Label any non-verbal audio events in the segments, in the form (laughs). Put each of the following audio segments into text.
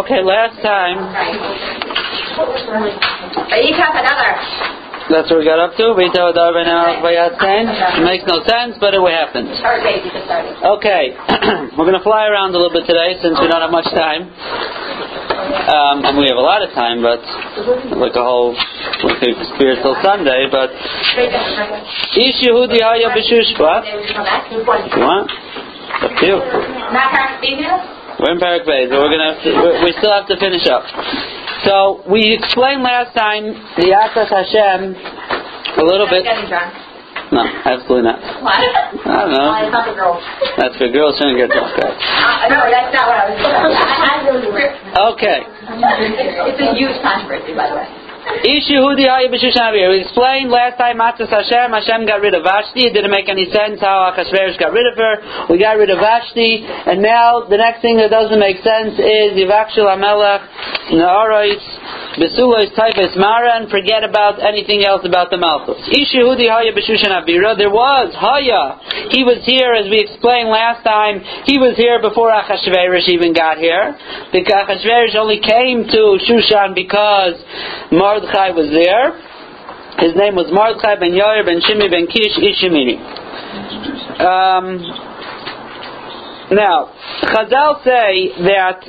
Okay, last time. Vayikach another. That's what we got up to. It makes no sense, but it happened. Start date, you can start it. Okay, (clears throat) we're going to fly around a little bit today since we don't have much time. Um, and we have a lot of time, but like a whole, we could experience till Sunday. But Ish Yehudi Haya B'Shushba. You want? Up to you. Not her female? We're in Parak Beis, but we're gonna we we still have to finish up. So we explained last time the Atzas Hashem a little bit. No, absolutely not. What? I don't know. It's not the girls. That's for girls to get drunk. Right? Uh, no, that's not what I was saying. Okay. (laughs) It's a huge controversy, by the way. Ish Yehudi Haya B'Shushan Abir. We explained last time Matzah Hashem. Hashem got rid of Vashti. It didn't make any sense how Achashverosh got rid of her. We got rid of Vashti, and now the next thing that doesn't make sense is Yivakshul Amelech Naarois Besulois Taifes Mara, and forget about anything else about the Malchus. Ish Yehudi Abira. There was Haya. He was here, as we explained last time. He was here before Achashverosh even got here. Because Achashverosh only came to Shushan because Mordechai was there. His name was Mordechai ben Yair ben Shimi ben Kish Ishimini. Um, now, Chazal say that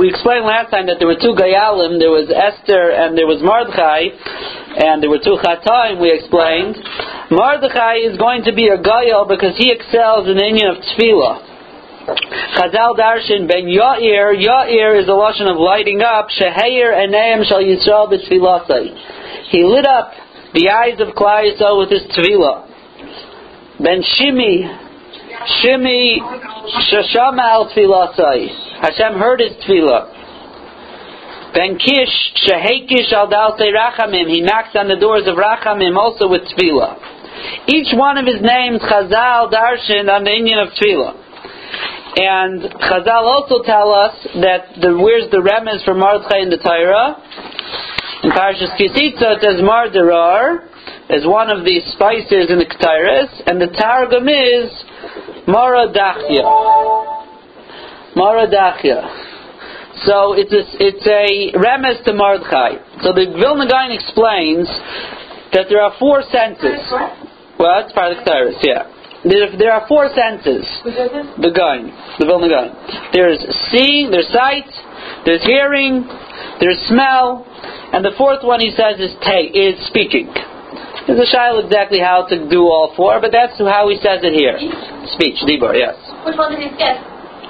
we explained last time that there were two Gayalim, there was Esther and there was Mordechai, and there were two Chataim, we explained. Mordechai is going to be a Gayal because he excels in the inyan of Tefillah. Chazal Darshan ben Yair. Yair is the lashon of lighting up. Sheheir eneim shal Yisrael b'tfilasai. He lit up the eyes of Klal Yisrael with his tefillah. Ben Shimi, Shimi shashama al tfilasai. Hashem heard his tefillah. Ben Kish shehekish al dalsei rachamim. He knocks on the doors of rachamim also with tefillah. Each one of his names, Chazal Darshan, on the inyan of tefillah. And Chazal also tell us that the, where's the remez for Mordechai in the Torah? In Parashas Ki Sisa it says Mar Dror is one of the spices in the Ketairis, and the Targum is Maradachya. Maradachya. So it's a, it's a remez to Mordechai. So the Vilna Gaon explains that there are four senses. Well, that's part of the Ketairis, yeah. There, there are four senses. The gun, the Vilna gun. There's seeing, there's sight, there's hearing, there's smell, and the fourth one he says is ta- is speaking. There's a shail exactly how to do all four, but that's how he says it here. Speech, dibur, yes. Which one did he skip?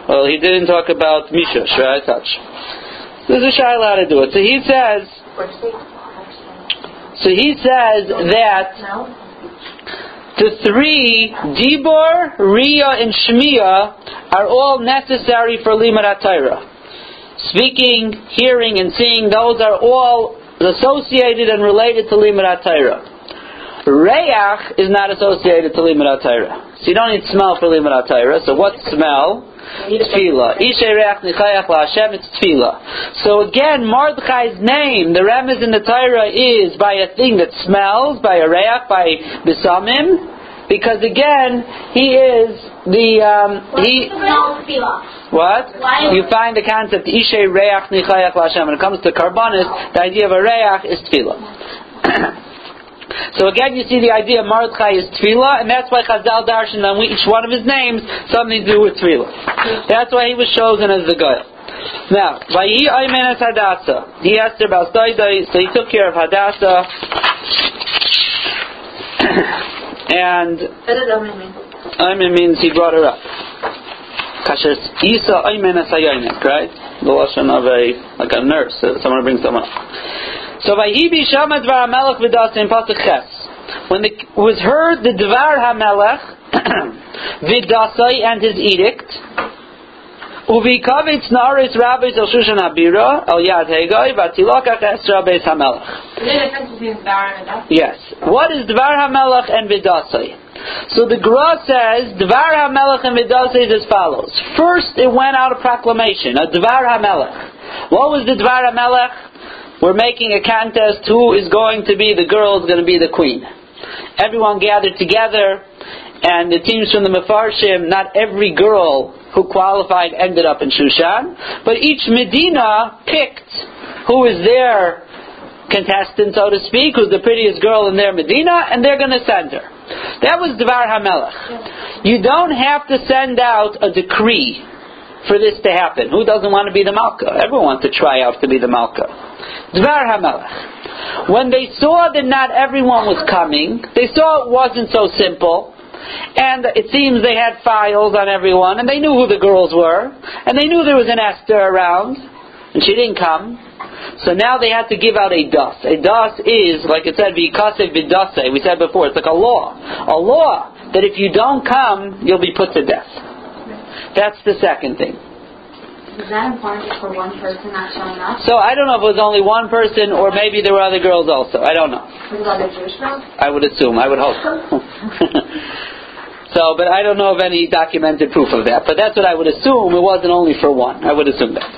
Well, he didn't talk about mishush, right? Touch. There's a shail how to do it. So he says. So he says that. The three, Dibor, Ria, and Shmiya, are all necessary for Limud. Speaking, hearing, and seeing, those are all associated and related to Limud Torah. Reach is not associated to Limud. So you don't need smell for Limud. So what smell? Tefillah. Nichayach la'Hashem, it's tefillah. So again, Mordechai's name, the remez in the Torah is by a thing that smells, by a reach, by bisamim, because again, he is the, um, he, what? Why? You find the concept, Ishay reach nichayach la'Hashem. When it comes to karbanis, the idea of a reach is tefillah. (clears throat) So again, you see the idea of Mordechai is tefillah, and that's why Chazal Darshan on each one of his names something to do with tefillah. That's why he was chosen as the guy. Now, Vayi Aymenes Hadassah. He asked her about Saidai, so he took care of Hadassah. (coughs) and Aymen means he brought her up. Kasher Isa Aymenes Hayonek, right? The lashon of a like a nurse, uh, someone brings someone up. So Vayibi Shamad Dvar HaMelech V'das in Pasuk Ches. When it was heard the Dvar HaMelech (clears throat) V'dasai and his edict, Uvikavitz Naris Rabbis El Shushan Abira El Yad Hegai Vatilokach Esra Beis HaMelech. Is there a difference between Dvar? Yes. What is Dvar HaMelech and Vidasai? So the Gra says, Dvar HaMelech and Vidasai is as follows. First, it went out a proclamation, a Dvar HaMelech. What was the Dvar HaMelech? We're making a contest who is going to be the girl who's going to be the queen. Everyone gathered together, and the teams from the Mefarshim, not every girl who qualified ended up in Shushan, but each Medina picked who is their contestant, so to speak, who's the prettiest girl in their Medina, and they're going to send her. That was Dvar HaMelech. You don't have to send out a decree for this to happen. Who doesn't want to be the Malka? Everyone wants to try out to be the Malka. Dvar HaMelech. When they saw that not everyone was coming, they saw it wasn't so simple, and it seems they had files on everyone, and they knew who the girls were, and they knew there was an Esther around, and she didn't come. So now they had to give out a das. A das is, like it said, v'ikasev b'dase. We said before, it's like a law. A law that if you don't come, you'll be put to death. That's the second thing. Is that important for one person not showing up? So I don't know if it was only one person or maybe there were other girls also. I don't know. Was other Jewish girls? I would assume. I would hope. (laughs) so, but I don't know of any documented proof of that. But that's what I would assume. It wasn't only for one. I would assume that.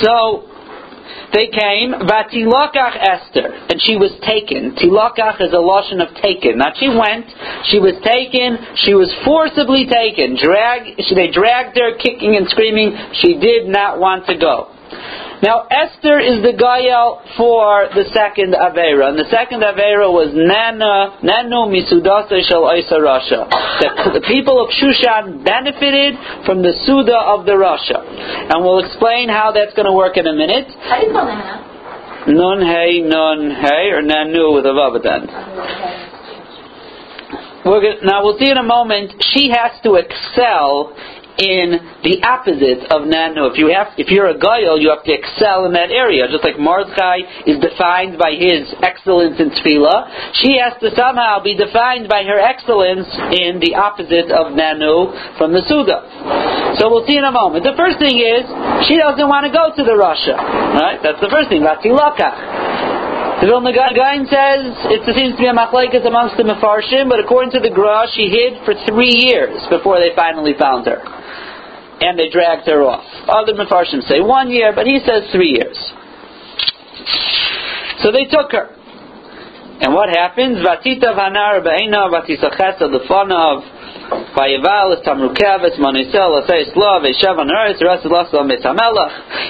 So they came, Vatilakach Esther, and she was taken. Tilakach is a lotion of taken. Not she went, she was taken, she was forcibly taken. Drag, they dragged her, kicking and screaming. She did not want to go. Now Esther is the Gael for the second Avera, and the second Avera was Nana Nanu Misudasa Shal Isa Rasha. The, the people of Shushan benefited from the Suda of the Rasha, and we'll explain how that's going to work in a minute. How do you call Nana? Nun hey nun hey or Nanu with a vav at the end. We're gonna, now we'll see in a moment. She has to excel in the opposite of nanu. If you have, if you're a goyel, you have to excel in that area. Just like Mordechai is defined by his excellence in tefillah, she has to somehow be defined by her excellence in the opposite of nanu from the suda. So we'll see in a moment. The first thing is she doesn't want to go to the Rasha. Right? That's the first thing. Vatilaka. The Vilna Gaon says it seems to be a machlekes amongst the Mefarshim, but according to the Gra, she hid for three years before they finally found her. And they dragged her off. Other Mefarshim say one year, but he says three years. So they took her. And what happens? Vatita vanar be'ena vatisachesa es tamrukev es manisel asay slav eshav on earth rest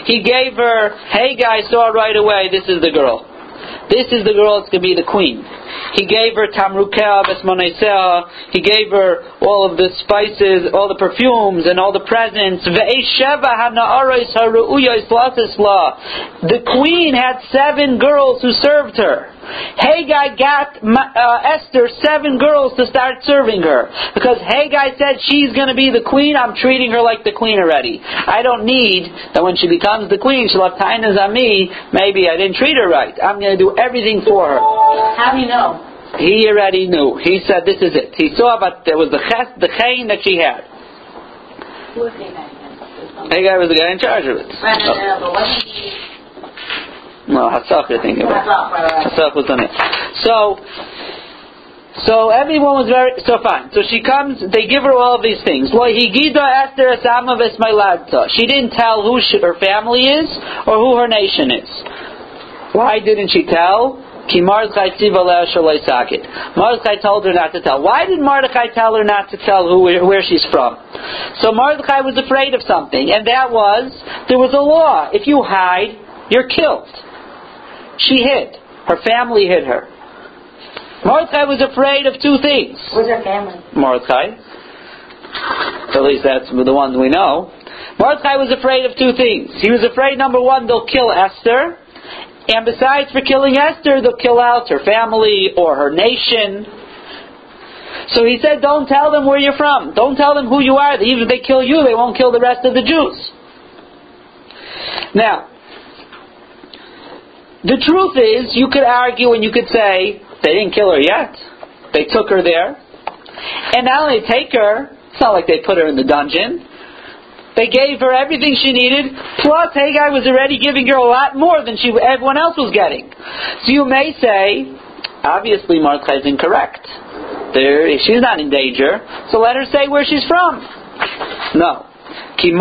He gave her, hey guys, saw right away, this is the girl. This is the girl that's going to be the queen. He gave her tamrukeh besmoneseha. He gave her all of the spices, all the perfumes, and all the presents. The queen had seven girls who served her. Haggai got uh, Esther seven girls to start serving her because Haggai said she's going to be the queen. I'm treating her like the queen already. I don't need that when she becomes the queen, she'll have tainas on me. Maybe I didn't treat her right. I'm going to do everything for her. How do you know? He already knew. He said, "This is it." He saw, but there was the ches, the chain that she had. Who was Haggai? Haggai was the guy in charge of it. Right, no, no, uh, but what did he... No, Hassach, you're thinking about. Hassach, right, right. Was on it. So, so everyone was very so fine. So she comes. They give her all of these things. Lo higida Esther esama vesmailadta. She didn't tell who she, her family is or who her nation is. Why didn't she tell? Ki Mordechai tziva leha sakit. Mordechai told her not to tell. Why did Mordechai tell her not to tell who where she's from? So Mordechai was afraid of something, and that was there was a law. If you hide, you're killed. She hid. Her family hid her. Mordechai was afraid of two things. Where's her family? Mordechai. At least that's the ones we know. Mordechai was afraid of two things. He was afraid, number one, they'll kill Esther. And besides for killing Esther, they'll kill out her family or her nation. So he said, don't tell them where you're from. Don't tell them who you are. Even if they kill you, they won't kill the rest of the Jews. Now, the truth is, you could argue and you could say, they didn't kill her yet. They took her there. And not only take her, it's not like they put her in the dungeon. They gave her everything she needed, plus Haggai was already giving her a lot more than she everyone else was getting. So you may say, obviously Mordechai is incorrect. There, she's not in danger, so let her say where she's from. No. It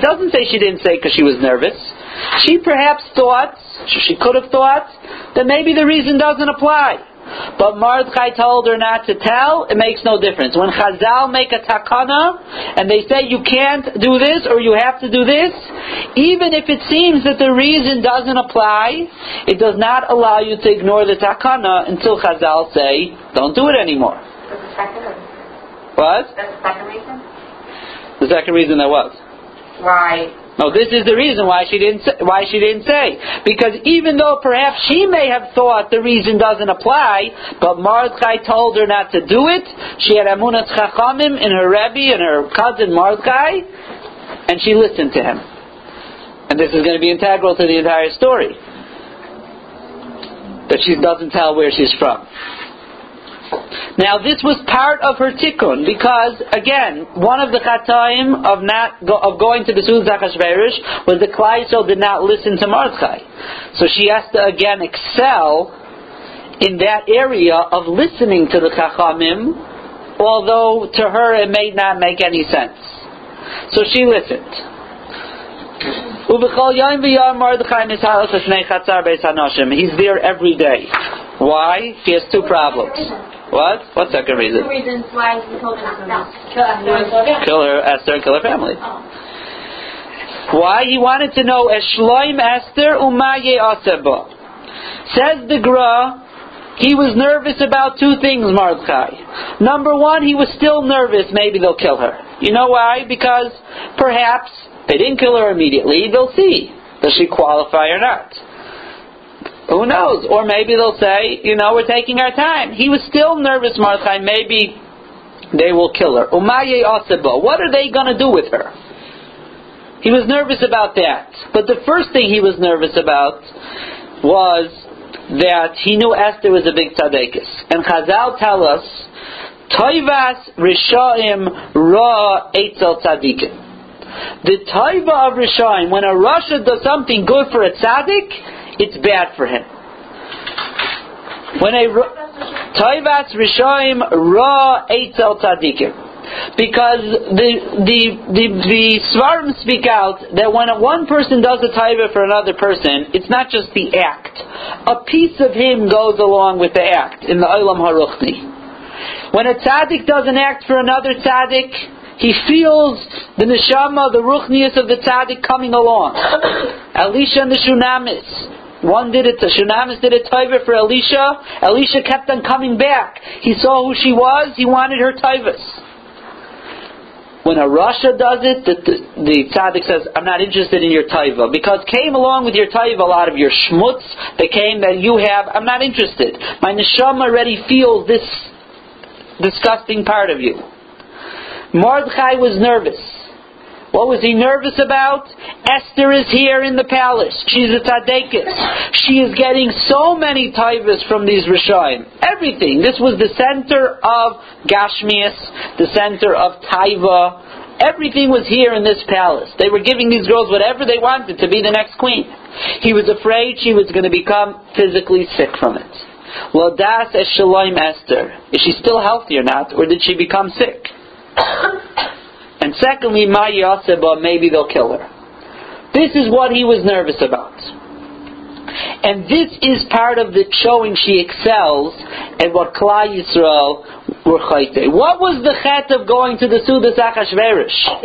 doesn't say she didn't say because she was nervous. She perhaps thought, she could have thought, that maybe the reason doesn't apply. But Mordechai told her not to tell, it makes no difference. When Chazal make a takana, and they say you can't do this or you have to do this, even if it seems that the reason doesn't apply, it does not allow you to ignore the takana until Chazal say, don't do it anymore. That's the second reason. What? That's the second reason? The second reason that was. Why? No, this is the reason why she didn't say, why she didn't say. Because even though perhaps she may have thought the reason doesn't apply, but Mordechai told her not to do it, she had Amunat Chachamim in her Rebbe and her cousin Mordechai, and she listened to him. And this is going to be integral to the entire story. That she doesn't tell where she's from. Now this was part of her tikkun because again, one of the chataim of not go, of going to the Sudah Achashverosh was the Klal Yisrael did not listen to Mordechai, so she has to again excel in that area of listening to the chachamim, although to her it may not make any sense. So she listened. He's there every day. Why? He has two problems. What? What second reason? Two reasons why he told her not to kill Esther. Kill her, Esther, and kill her family. Oh. Why? He wanted to know Eshloim Esther umaye aseba. Says the Gra, he was nervous about two things, Mordechai. Number one, he was still nervous, maybe they'll kill her. You know why? Because perhaps they didn't kill her immediately, they'll see. Does she qualify or not? Who knows? Or maybe they'll say, you know, we're taking our time. He was still nervous, Mordechai, maybe they will kill her. Umaye aseba. What are they going to do with her? He was nervous about that. But the first thing he was nervous about was that he knew Esther was a big tzaddikus. And Chazal tell us, Toivas Rishaim Ra Eitzel Tzaddikim. The Toiva of Rishaim, when a Rasha does something good for a tzaddik, it's bad for him. When a Toivas Rishaim Ra Eitzel Tzaddikim. Because the the the the Svarim speak out that when one person does a taiva for another person, it's not just the act. A piece of him goes along with the act in the Olam Haruchni. When a tzaddik does an act for another tzaddik, he feels the neshama, the ruchnius of the tzaddik coming along. (coughs) Elisha and the Shunamis. One did it, Shunamis did a taiva for Elisha. Elisha kept on coming back. He saw who she was, he wanted her taivas. When a Rasha does it, the, the, the tzaddik says, I'm not interested in your taiva. Because came along with your taiva a lot of your schmutz that came that you have, I'm not interested. My neshama already feels this disgusting part of you. Mordechai was nervous. What was he nervous about? Esther is here in the palace. She's a tzaddikus. She is getting so many taivas from these Rishaim. Everything. This was the center of Gashmias, the center of Taiva. Everything was here in this palace. They were giving these girls whatever they wanted to be the next queen. He was afraid she was going to become physically sick from it. Well, das es Esther. Is she still healthy or not, or did she become sick? (coughs) And secondly, Ma Yaseba, maybe they'll kill her. This is what he was nervous about. And this is part of the showing she excels at what Klal Yisrael were chayte. What was the chet of going to the Sudas Achashverosh?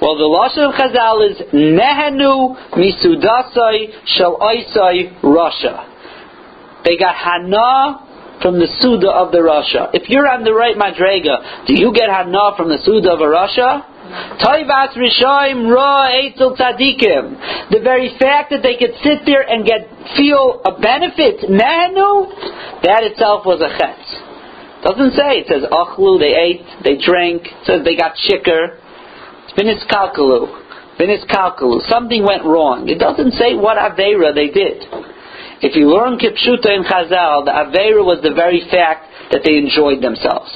Well, the Lashon of Chazal is Nehenu Misudasai Shal Oisai Rasha. They got Hana from the Suda of the Rasha. If you're on the right Madrega, do you get Hana from the Suda of a Rasha? Toivas Rishaim Ra Eitzel Tzadikim. The very fact that they could sit there and get feel a benefit, Nehenu, that itself was a chet. Doesn't say. It says Achlu, they ate, they drank. It says they got chicker. Finis Kalkalu. Finis Kalkalu. Something went wrong. It doesn't say what Aveira they did. If you learn Kipshuta in Chazal, the Aveira was the very fact that they enjoyed themselves.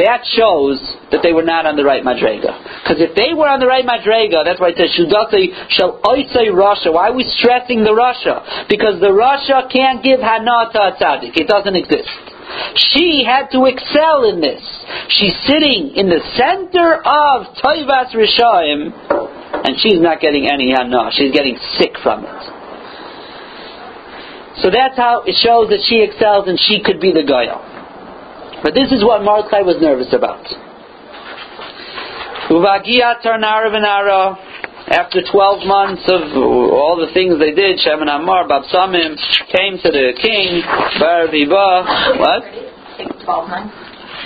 That shows that they were not on the right Madrega. Because if they were on the right Madrega, that's why it says Shudate shall oisei Rasha. Why are we stressing the Rasha? Because the Rasha can't give Hana to a tzaddik. It doesn't exist. She had to excel in this. She's sitting in the center of Toivas Rishaim, and she's not getting any Hana. She's getting sick from it. So that's how it shows that she excels and she could be the Goya. But this is what Mordechai was nervous about. Uvagia Tarnara Venara, after 12 months of all the things they did, Shem and Amar, Babsamim, came to the king, Bar what? 12 months.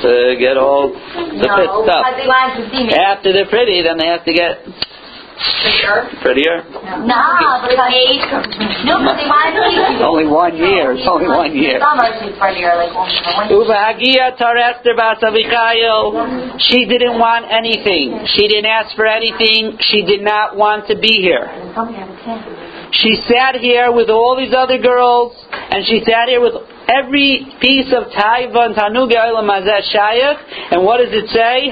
To get all the no, fit stuff. because they wanted to see me. After they're pretty, then they have to get prettier. No, because no, but they wanted to see. Only one year. It's only one year. Summer she's prettier, like one one Uvahagia Tarester Bas She didn't want anything. She didn't ask for anything. She did not want to be here. She sat here with all these other girls, and she sat here with every piece of Taiva and Tanuga Olam Hazeh Shayach. And what does it say?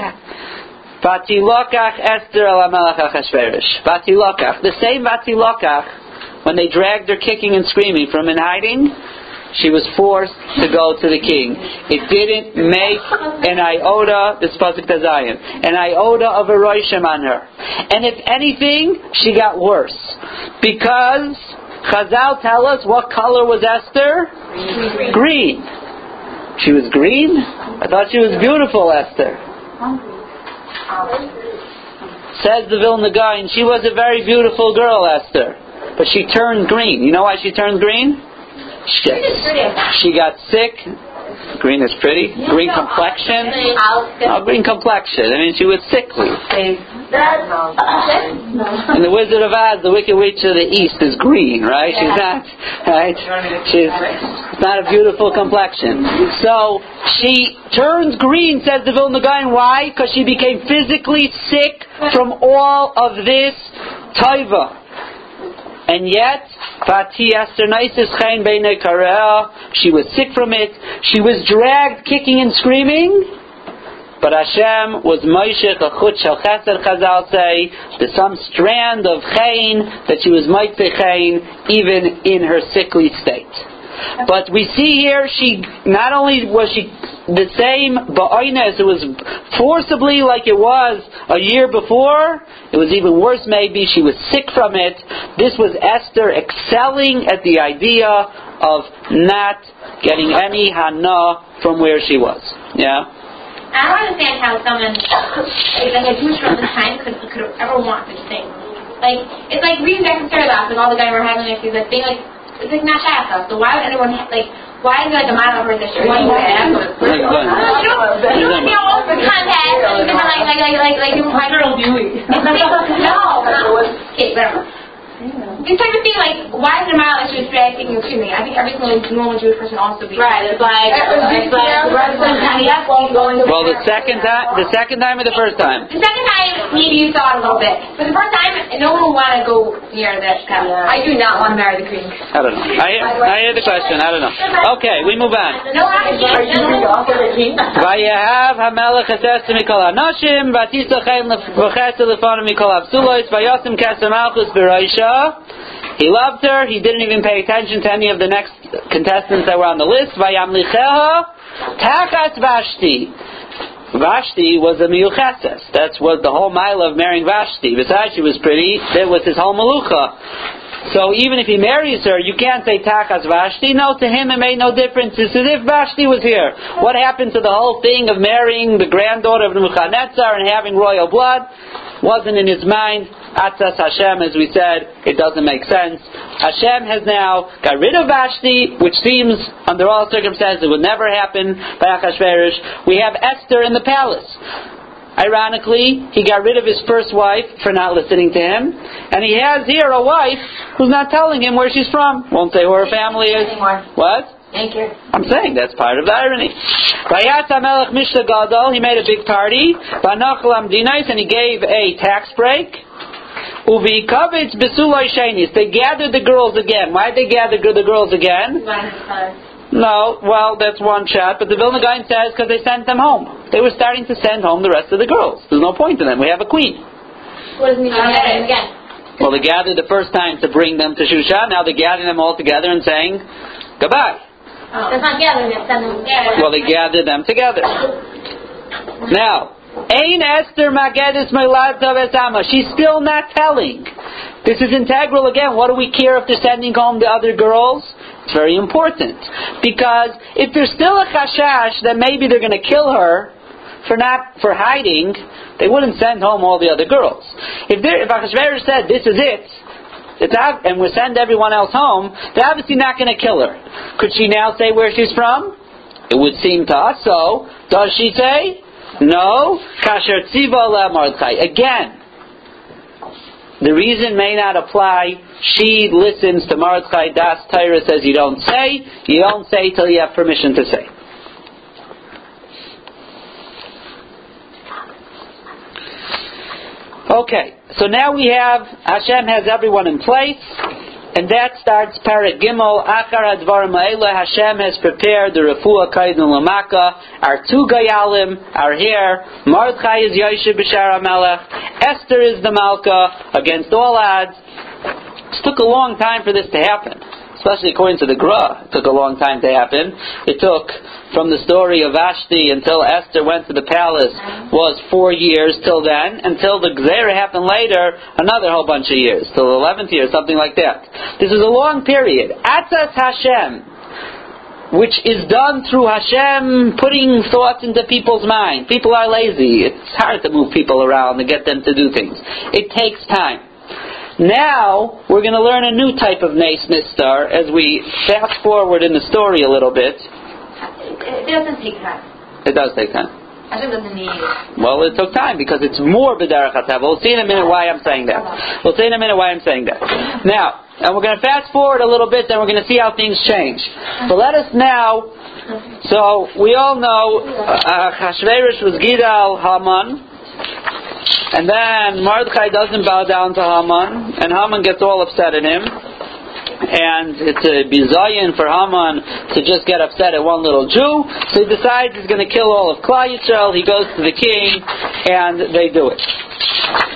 Vatilokach Esther al Achashverosh. Vatilokach. The same Vatilokach, when they dragged her kicking and screaming from in hiding, she was forced to go to the king. It didn't make an iota, this pasuk Zion, an iota of a roishim on her. And if anything, she got worse. Because Chazal tell us what color was Esther? Green. She was green? I thought she was beautiful, Esther. Says the Vilna guy, and she was a very beautiful girl, Esther. But she turned green. You know why she turned green? She, she got sick. Green is pretty. Green complexion. Oh, green complexion. I mean, she was sickly. In the Wizard of Oz, the Wicked Witch of the East is green, right? She's not, right? She's not a beautiful complexion. So she turns green, says the Vilna Gaon. Why? Because she became physically sick from all of this taiva. And yet, she was sick from it. She was dragged kicking and screaming. But Hashem was Moshe Chachut Shel Chesed Chazal say, there's some strand of Chain that she was Moitze Chain even in her sickly state. But we see here she not only was she the same ba'oines, it was forcibly like it was a year before, it was even worse maybe, she was sick from it. This was Esther excelling at the idea of not getting any hana from where she was. Yeah? I don't understand how someone like, a Jewish this time could could ever want such things. Like it's like reading back in Stardock with all the guys were having these like thing like it's like not shaka. So why would anyone like why is there like a model of her that she would you know all the contacts and different like like like like like different like girl beauty. No, okay, whatever. Just trying to see like why is the model that she was drag taking excuse me? I think every single normal Jewish person also be Right, it's like, it's like, Well, the second time, the second time or the first time? The second time, maybe you saw it a little bit. But the first time, no one would want to go near that kind of. I do not want to marry the king. I don't know. I hear, I hear the question. I don't know. Okay, we move on. No, obviously, no. ויהב המלך את אסתר מכל הנשים, ותישא חן וחסד לפניו מכל הפסולות, וישם כסר מלכוס בראשה. he loved her. He didn't even pay attention to any of the next contestants that were on the list. Vayamlicheha tachas Vashti. Vashti was a miyucheses. That's what the whole mile of marrying Vashti. Besides, she was pretty. That was his whole malucha. So even if he marries her, you can't say tachas Vashti. No, to him it made no difference. It's as if Vashti was here. What happened to the whole thing of marrying the granddaughter of Nebuchadnezzar and having royal blood? Wasn't in his mind. Atzas Hashem, as we said, it doesn't make sense. Hashem has now got rid of Vashti, which seems, under all circumstances, it would never happen by Achashverosh. We have Esther in the palace. Ironically, he got rid of his first wife for not listening to him, and he has here a wife who's not telling him where she's from. Won't say who her family is. anymore. What? Thank you. I'm saying that's part of the irony. Vayat HaMelech Mishla he made a big party. And he gave a tax break. Uvi Kavitz Besulai Shainis. They gathered the girls again. Why did they gather the girls again? No, well, that's one shot, but the Vilna Gaon says because they sent them home. They were starting to send home the rest of the girls. There's no point in them. We have a queen. What does it mean? Again. Well, they gathered the first time to bring them to Shushan. Now they're gathering them all together and saying goodbye. Oh. That's not gathering, that's sending them together. Well, they gathered them together. Now, Ain Esther Magedis Melata Vesama. She's still not telling. This is integral again. What do we care if they're sending home the other girls? It's very important because if there's still a chashash that maybe they're going to kill her for not for hiding, they wouldn't send home all the other girls. If if Achashverosh said this is it, and we send everyone else home, they're obviously not going to kill her. Could she now say where she's from? It would seem to us so. Does she say? No. Kasher tziva. Again, the reason may not apply. She listens to Mordechai Das Torah says you don't say. You don't say till you have permission to say. Okay, so now we have Hashem has everyone in place, and that starts Parak Gimel. Achar Hadvarim Ha'ela. Hashem has prepared the Refuah Kaidin Lamaka. Our two Gayalim are here. Mordechai is Yoshe B'Shar HaMelech. Esther is the Malka against all odds. It took a long time for this to happen especially according to the Gra, it took a long time to happen. It took from the story of Vashti until Esther went to the palace was four years till then, until the Gzera happened later, another whole bunch of years, till the eleventh year, something like that. This is a long period. Atzas Hashem, which is done through Hashem putting thoughts into people's mind. People are lazy. It's hard to move people around and get them to do things. It takes time. Now we're going to learn a new type of Nace Nistar as we fast forward in the story a little bit. It, doesn't take time. It does take time. Hashem doesn't need it. Well, it took time because it's more B'derech HaTeva. We'll see in a minute why I'm saying that. We'll see in a minute why I'm saying that. Now, and we're going to fast forward a little bit, then we're going to see how things change. But let us now. So we all know uh, Hashverosh was Gidal Haman. And then Mordechai doesn't bow down to Haman, and Haman gets all upset at him. And it's a bizayin for Haman to just get upset at one little Jew. So he decides he's going to kill all of Klal Yisrael. He goes to the king, and they do it.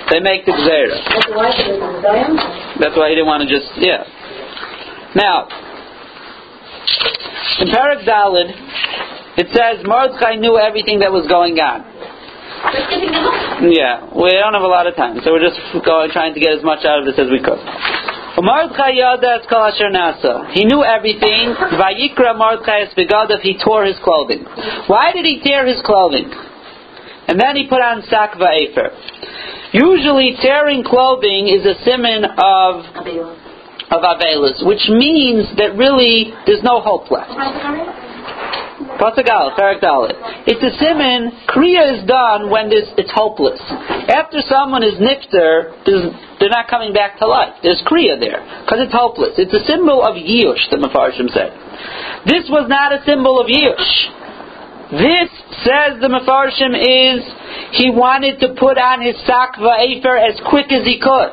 They make the Gzera. That's why it. That's why he didn't want to just, yeah. Now, in Parak Dalid, it says Mordechai knew everything that was going on. Yeah, we don't have a lot of time, so we're just going, trying to get as much out of this as we could. He knew everything. Vayikra. He tore his clothing. Why did he tear his clothing? And then he put on sak va'efer. Usually, tearing clothing is a simon of of avelus, which means that really there's no hope left. Parak Dalet. It's a simon. Kriya is done when there's, it's hopeless. After someone is nifter, they're not coming back to life. There's kriya there because it's hopeless. It's a symbol of yush. The Mefarshim said. This was not a symbol of yush. This says the Mefarshim is he wanted to put on his sak va'efer as quick as he could.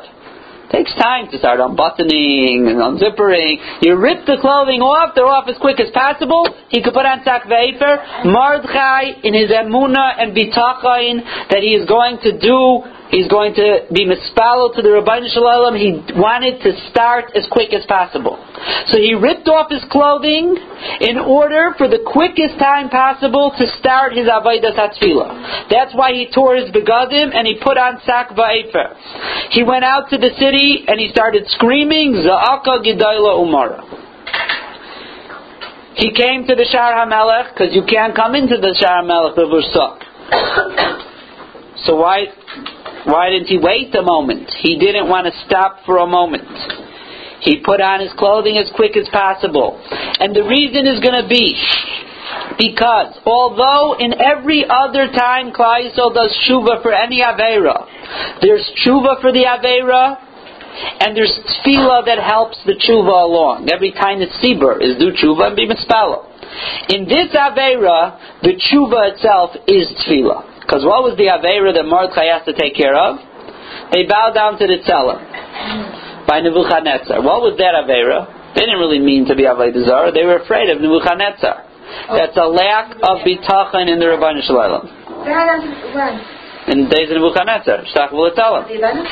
Takes time to start unbuttoning and unzippering. You rip the clothing off, they're off as quick as possible. He could put on sak va'efer. Mordechai, in his emuna and bitachain, that he is going to do, he's going to be mispalo to the Ribbono Shel Olam, he wanted to start as quick as possible. So he ripped off his clothing in order for the quickest time possible to start his Avodah Tatzvila. That's why he tore his begadim and he put on sak va'efer. He went out to the city and he started screaming, Za'aka Gidayla Umara. He came to the Shar HaMelech because you can't come into the Shar HaMelech of Ursak. (coughs) So why, why didn't he wait a moment? He didn't want to stop for a moment. He put on his clothing as quick as possible. And the reason is going to be because although in every other time Klal Yisrael does tshuva for any Aveira, there's tshuva for the Aveira, and there's tefillah that helps the tshuva along. Every time it's sibur is do tshuva and be mispalo. In this Aveira, the tshuva itself is tefillah. Because what was the Aveira that Mordechai has to take care of? They bowed down to the Tzelah by Nebuchadnezzar. What was that Avera? They didn't really mean to be Avodah Zarah. They were afraid of Nebuchadnezzar. That's a lack of bitachon in the Ribbono Shel Olam. In the days of Nebuchadnezzar, Shtach. The event?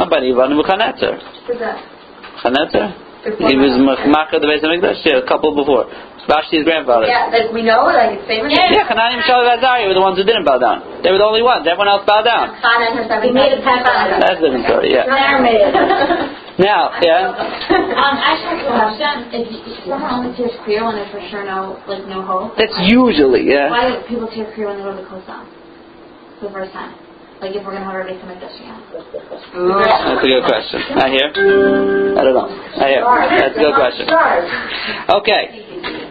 Not by Ivan Nebuchadnezzar. Nebuchadnezzar? He was Machmaka the Beis Hamikdash. Yeah, a couple before. Vashti's grandfather. Yeah, like we know, like it's famous. Yeah. Yeah, Hanani, Mishael, and Azariah were the ones who didn't bow down. They were the only ones. Everyone else bowed down. Chana and her seven. We made a pact. That's a different story, yeah. Claire made. (laughs) Now, yeah. Um, I just have a question. If, you, if someone only tears clear when there's for sure no, like, no hope, That's usually, yeah. why do people tear clear when they go to the Kosel? For the first time. Like, if we're going to have everybody come like this again. That's a good question. I hear. I don't know. I hear. That's a good question. Okay.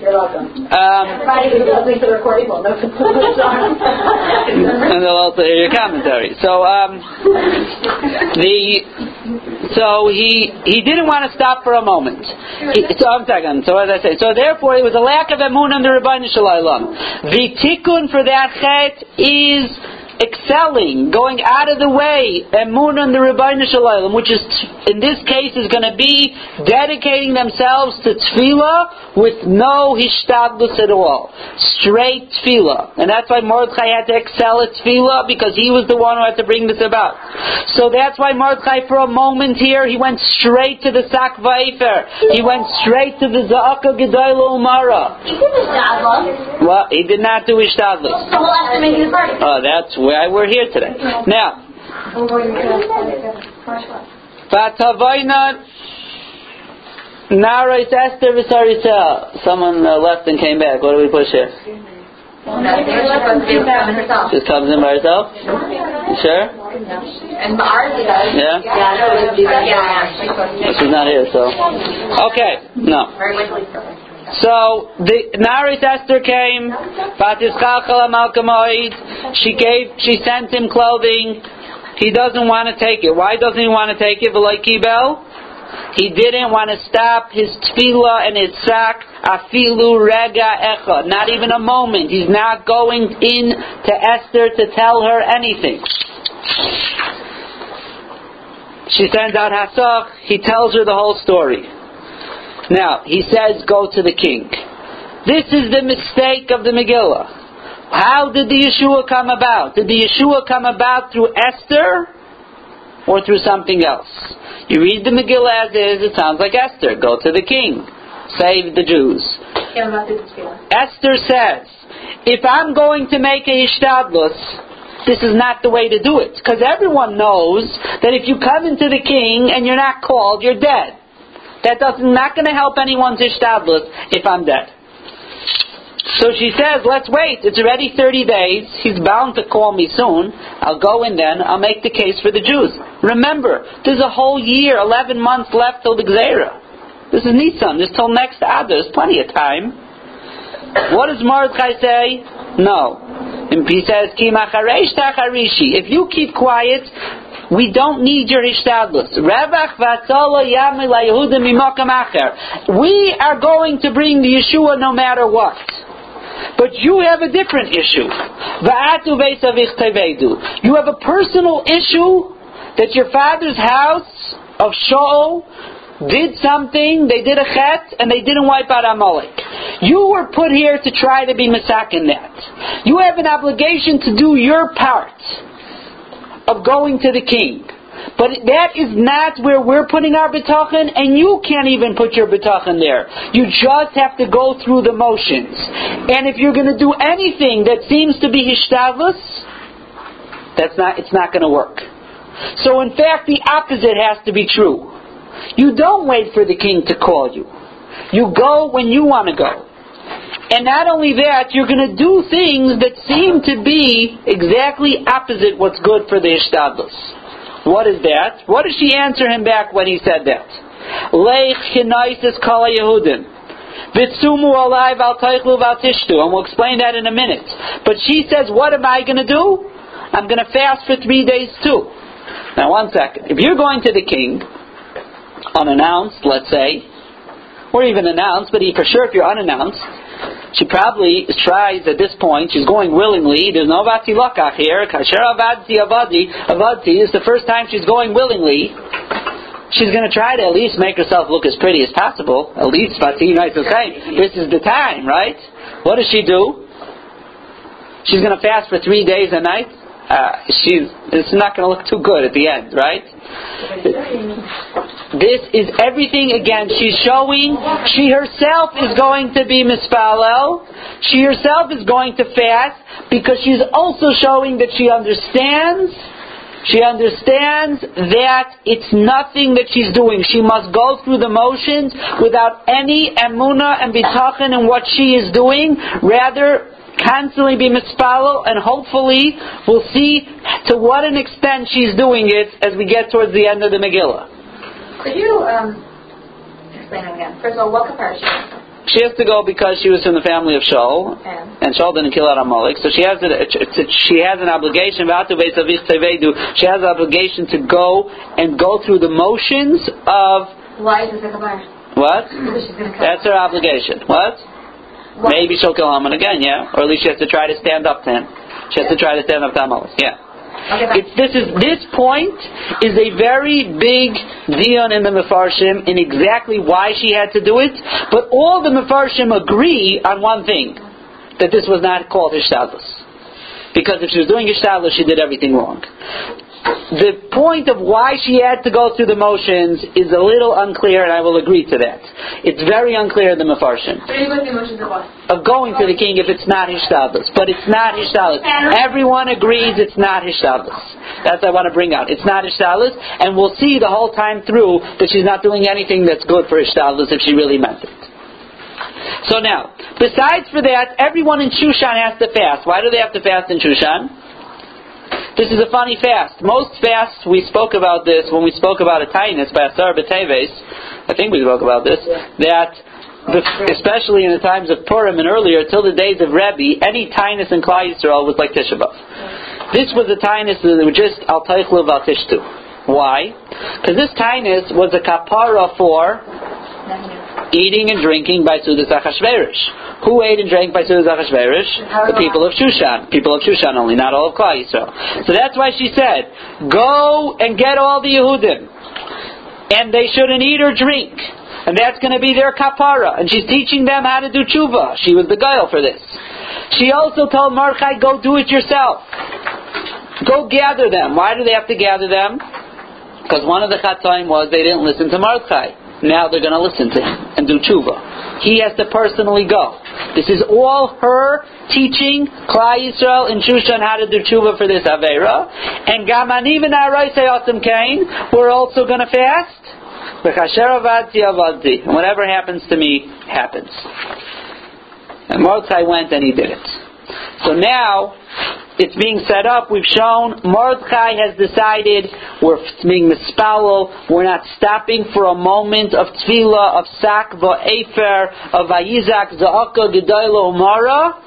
You're welcome. Um, Everybody the recording will know to put this on. and they'll also hear your commentary. So, um, the so he he didn't want to stop for a moment. He, so I'm second. So as I say, so therefore it was a lack of emun the Ribbono Shel Olam. The tikkun for that chet is excelling, going out of the way, emun on the Ribbono Shel Olam, which is in this case is going to be dedicating themselves to tefillah with no hishtadlus at all, straight tefillah, and that's why Mordechai had to excel at tefillah because he was the one who had to bring this about. So that's why Mordechai, for a moment here, he went straight to the Sak Vaifer. He went straight to the Za'aka Gedoyla Umara. He did Well, he did not do hishtadlus. So we'll have to make it a party. Oh, that's why we're here today. Now, Vatavaina Narais Esther Visarisel. Someone uh, left and came back. What do we push here? Just comes in by herself? Sure? And. Yeah? Yeah, no, we do that. Yeah, She's not here, so. Okay, no. So the Naris Esther came. She gave, she sent him clothing. He doesn't want to take it. Why doesn't he want to take it? V'loiki Bel? He didn't want to stop his tefillah and his sack. Afilu rega echa. Not even a moment. He's not going in to Esther to tell her anything. She sends out Hasach. He tells her the whole story. Now, he says, go to the king. This is the mistake of the Megillah. How did the Yeshua come about? Did the Yeshua come about through Esther or through something else? You read the Megillah as is, it sounds like Esther. Go to the king. Save the Jews. Esther says, if I'm going to make a Ishtadlus, this is not the way to do it. Because everyone knows that if you come into the king and you're not called, you're dead. That does not going to help anyone's Ishtadlus if I'm dead. So she says, let's wait. It's already 30 days. He's bound to call me soon. I'll go in then. I'll make the case for the Jews. Remember, there's a whole year, 11 months left till the Gzeira. This is Nisan. This till next Adar. There's plenty of time. What does Mordechai say? No. And he says. If you keep quiet, we don't need your hishtadlus. We are going to bring the Yeshua no matter what. But you have a different issue. You have a personal issue that your father's house of Shaul did something, they did a chet, and they didn't wipe out Amalek. You were put here to try to be Masak in that. You have an obligation to do your part of going to the king. But that is not where we're putting our bitachon, and you can't even put your bitachon there. You just have to go through the motions. And if you're going to do anything that seems to be hishtavus, that's not, it's not going to work. So in fact, the opposite has to be true. You don't wait for the king to call you. You go when you want to go. And not only that, you're going to do things that seem to be exactly opposite what's good for the Ishtadlus. What is that? What does she answer him back when he said that? Leich chinaisis kala Yehudim. Vitsumu teichlu val tishtu. And we'll explain that in a minute. But she says, what am I going to do? I'm going to fast for three days too. Now one second. If you're going to the king, unannounced, let's say, or even announced, but for sure if you're unannounced, she probably tries at this point, she's going willingly, there's no vati lakach here, kasher avadti avadi, avadti is the first time she's going willingly, she's going to try to at least make herself look as pretty as possible, at least vati, right, okay, this is the time, right? What does she do? She's going to fast for three days a night? Uh, she's, it's not going to look too good at the end, right? This is everything again. She's showing she herself is going to be mispalel. She herself is going to fast because she's also showing that she understands. She understands that it's nothing that she's doing. She must go through the motions without any emuna and bitachon in what she is doing. Rather, constantly be mispalel, and hopefully we'll see to what an extent she's doing it as we get towards the end of the Megillah. Could you um, explain it again? First of all, what comparison? She has to go because she was from the family of Shaul, And and Shaul didn't kill out Amalek, so she has a, she has an obligation. She has an obligation to go and go through the motions of why is this a what? (laughs) Because she's going to That's her obligation. What? What? Maybe she'll kill Haman again, yeah, or at least she has to try to stand up to him. She has to try to stand up to Amalek, yeah. Okay, this is this point is a very big dion in the Mefarshim in exactly why she had to do it. But all the Mefarshim agree on one thing: that this was not called Hishtadlus. Because if she was doing Hishtadlus, she did everything wrong. The point of why she had to go through the motions is a little unclear, and I will agree to that. It's very unclear in the Mefarshim So you go through the motions of going to the king if it's not Hishtadlus. But it's not Hishtadlus. Everyone agrees it's not Hishtadlus. That's what I want to bring out. It's not Hishtadlus, and we'll see the whole time through that she's not doing anything that's good for Hishtadlus if she really meant it. So now, besides for that, everyone in Shushan has to fast. Why do they have to fast in Shushan? This is a funny fast. Most fasts, we spoke about this when we spoke about a tinus by Asar B'Teves. I think we spoke about this. That especially in the times of Purim and earlier, till the days of Rebbe, any tinus in Klal Yisrael was like Tisha B'Av. This was a tinus that was just al teichlu val tishtu. Why? Because this tinus was a kapara for eating and drinking by Sudas Achashverosh. Who ate and drank by Sudas Achashverosh? The people of Shushan. People of Shushan only, not all of Klal Yisrael. So that's why she said, go and get all the Yehudim. And they shouldn't eat or drink. And that's going to be their kapara. And she's teaching them how to do tshuva. She was the guile for this. She also told Mordechai, go do it yourself. Go gather them. Why do they have to gather them? Because one of the chatoim was they didn't listen to Mordechai. Now they're going to listen to him and do tshuva. He has to personally go. This is all her teaching Klal Yisrael and Shushan how to do tshuva for this Avera. And Gamani and Araisayasim Kain, we're also going to fast. Whatever happens to me, happens. And Mordechai went and he did it. So now, it's being set up. We've shown Mordechai has decided we're being mispalel. We're not stopping for a moment of tefillah, of sak, va'efer, of vayizak, za'aka, gedoyla, umara.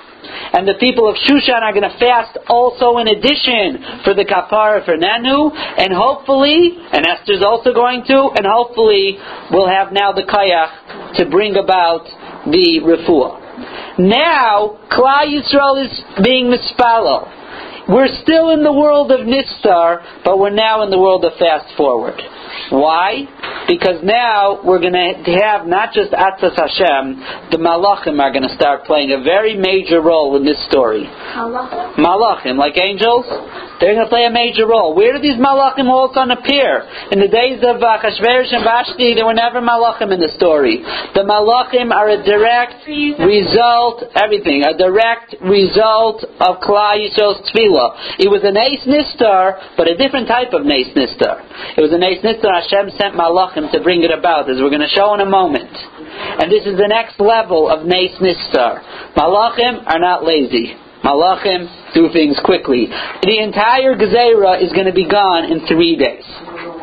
And the people of Shushan are going to fast also in addition for the kapara for Nanu, and hopefully, and Esther's also going to, and hopefully we'll have now the kayach to bring about the refuah. Now, Klal Yisrael is being mispalo. We're still in the world of Nistar, but we're now in the world of fast forward. Why? Because now we're going to have not just Atzas Hashem, the Malachim are going to start playing a very major role in this story. Malachim, like angels, they're going to play a major role. Where do these Malachim all to appear? In the days of uh, Chashverosh and Vashti, there were never Malachim in the story. The Malachim are a direct result, everything, a direct result of Klal Yisrael's Tefillah. It was an Ace Nistar, but a different type of Ace Nistar. It was an Ace Nistar Hashem sent Malachim to bring it about, as we're going to show in a moment. And this is the next level of Nes Nistar. Malachim are not lazy. Malachim do things quickly. The entire Gezerah is going to be gone in three days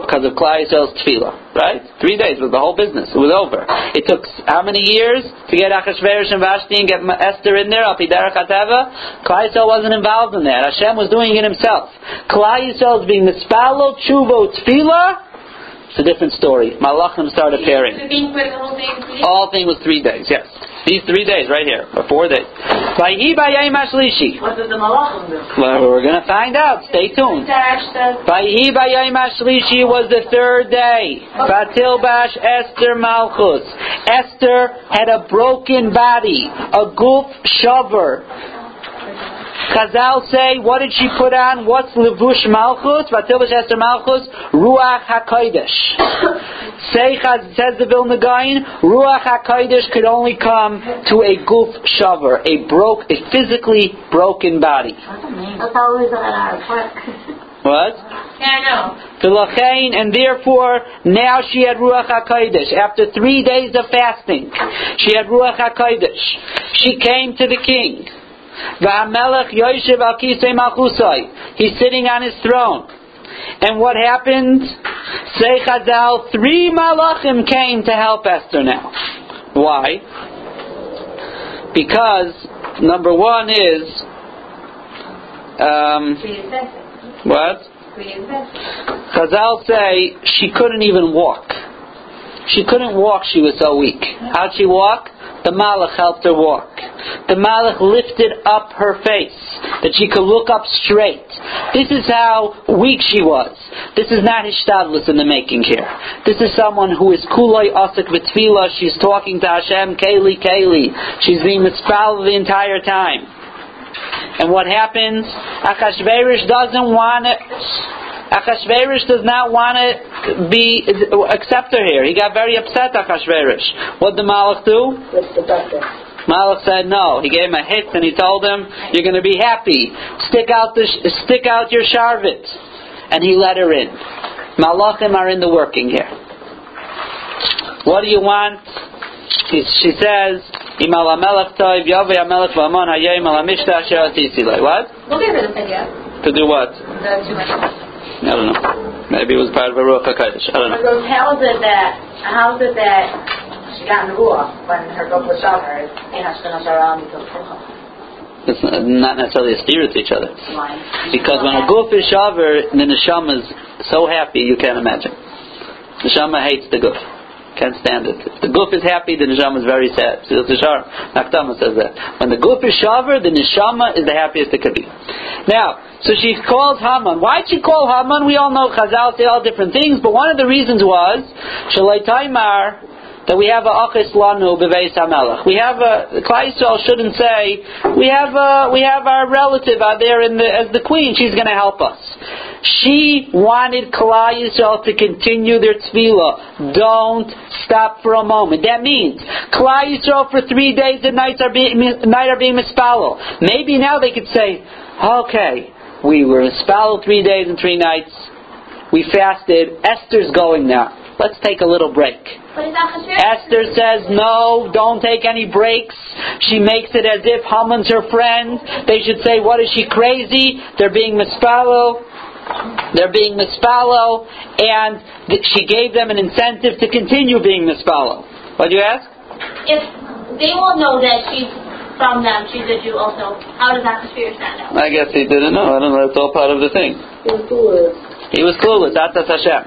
because of Klal Yisrael's tefillah. Right? Three days was the whole business. It was over. It took how many years to get Achashverosh and Vashti and get Esther in there? Alpiderach Ateva. Klal Yisrael wasn't involved in that. Hashem was doing it himself. Klal Yisrael is being mispalo tshuvo tefillah. It's a different story. Malachim start appearing. The being put the whole thing in three days? All thing was three days. Yes. These three days right here, or four days. Vayhi bayayim ashlishi. What did the Malachim do? Well, we're going to find out. Stay tuned. Dash says, Vayhi was the third day. Batil bash Esther Malchus. Esther had a broken body, a guf shaver. Chazal say, what did she put on? What's levush malchus? Vatilvish Esther malchus? Ruach HaKodesh. say, says the Vilna Gaon, Ruach HaKodesh could only come to a goof shaver, a broke, a physically broken body. That's how we got our part. What? Yeah, I know. And therefore now she had Ruach HaKodesh. After three days of fasting, she had Ruach HaKodesh. She came to the king. He's sitting on his throne. And what happened? Say Chazal, three malachim came to help Esther now. Why? Because number one is um, what? Chazal say she couldn't even walk. She couldn't walk, she was so weak. How'd she walk? The Malach helped her walk. The Malach lifted up her face, that she could look up straight. This is how weak she was. This is not Hishtadlus in the making here. This is someone who is Kuloi Asik V'Tfila. She's talking to Hashem, Kayli, Kayli. She's being mispelled the entire time. And what happens? Achashverosh doesn't want it. Achashverosh does not want to be accept her here. He got very upset. Achashverosh. What did the Malach do? With the doctor. Malach said no. He gave him a hit and he told him, "You're going to be happy. Stick out the stick out your sharvit." And he let her in. Malachim are in the working here. What do you want? She, she says, "Imal toiv yavei hamelech v'amon hayim al hamishta asher atisi. What? We'll give her the video. To do what? The two minutes. I don't know. Maybe it was part of a Ruach HaKodesh. I don't know. Because how is it that, how is it that she got in the ruach when her group was shot her? And Hashkana Sharam because It's not necessarily a steer to each other. line. Because when a goof is shaver, the neshama is so happy you can't imagine. The neshama hates the goof. Can't stand it. If the goof is happy, the neshama is very sad. So the Shar, Naktama says that. When the goof is shaver, the neshama is the happiest it could be. Now, so she calls Haman. Why'd she call Haman? We all know Chazal say all different things, but one of the reasons was Shalai Taimar that we have a achis lanu beveis hamelach. We have a Klai shouldn't say we have a, we have our relative out there in the, as the queen. She's going to help us. She wanted Klal Yisrael to continue their tefillah. Don't stop for a moment. That means Klal Yisrael for three days and nights are being night are being mispalo. Maybe now they could say, okay, we were mispalo three days and three nights. We fasted. Esther's going now. Let's take a little break. Esther says, no, don't take any breaks. She makes it as if Haman's her friend. They should say, what is she crazy? They're being mispalo. They're being mispalo. And th- she gave them an incentive to continue being mispalo. What do you ask? If they will know that she's from them, she's a Jew also, how does Achashverosh not know? I guess he didn't know. I don't know. That's all part of the thing. He was clueless. Atzas Hashem.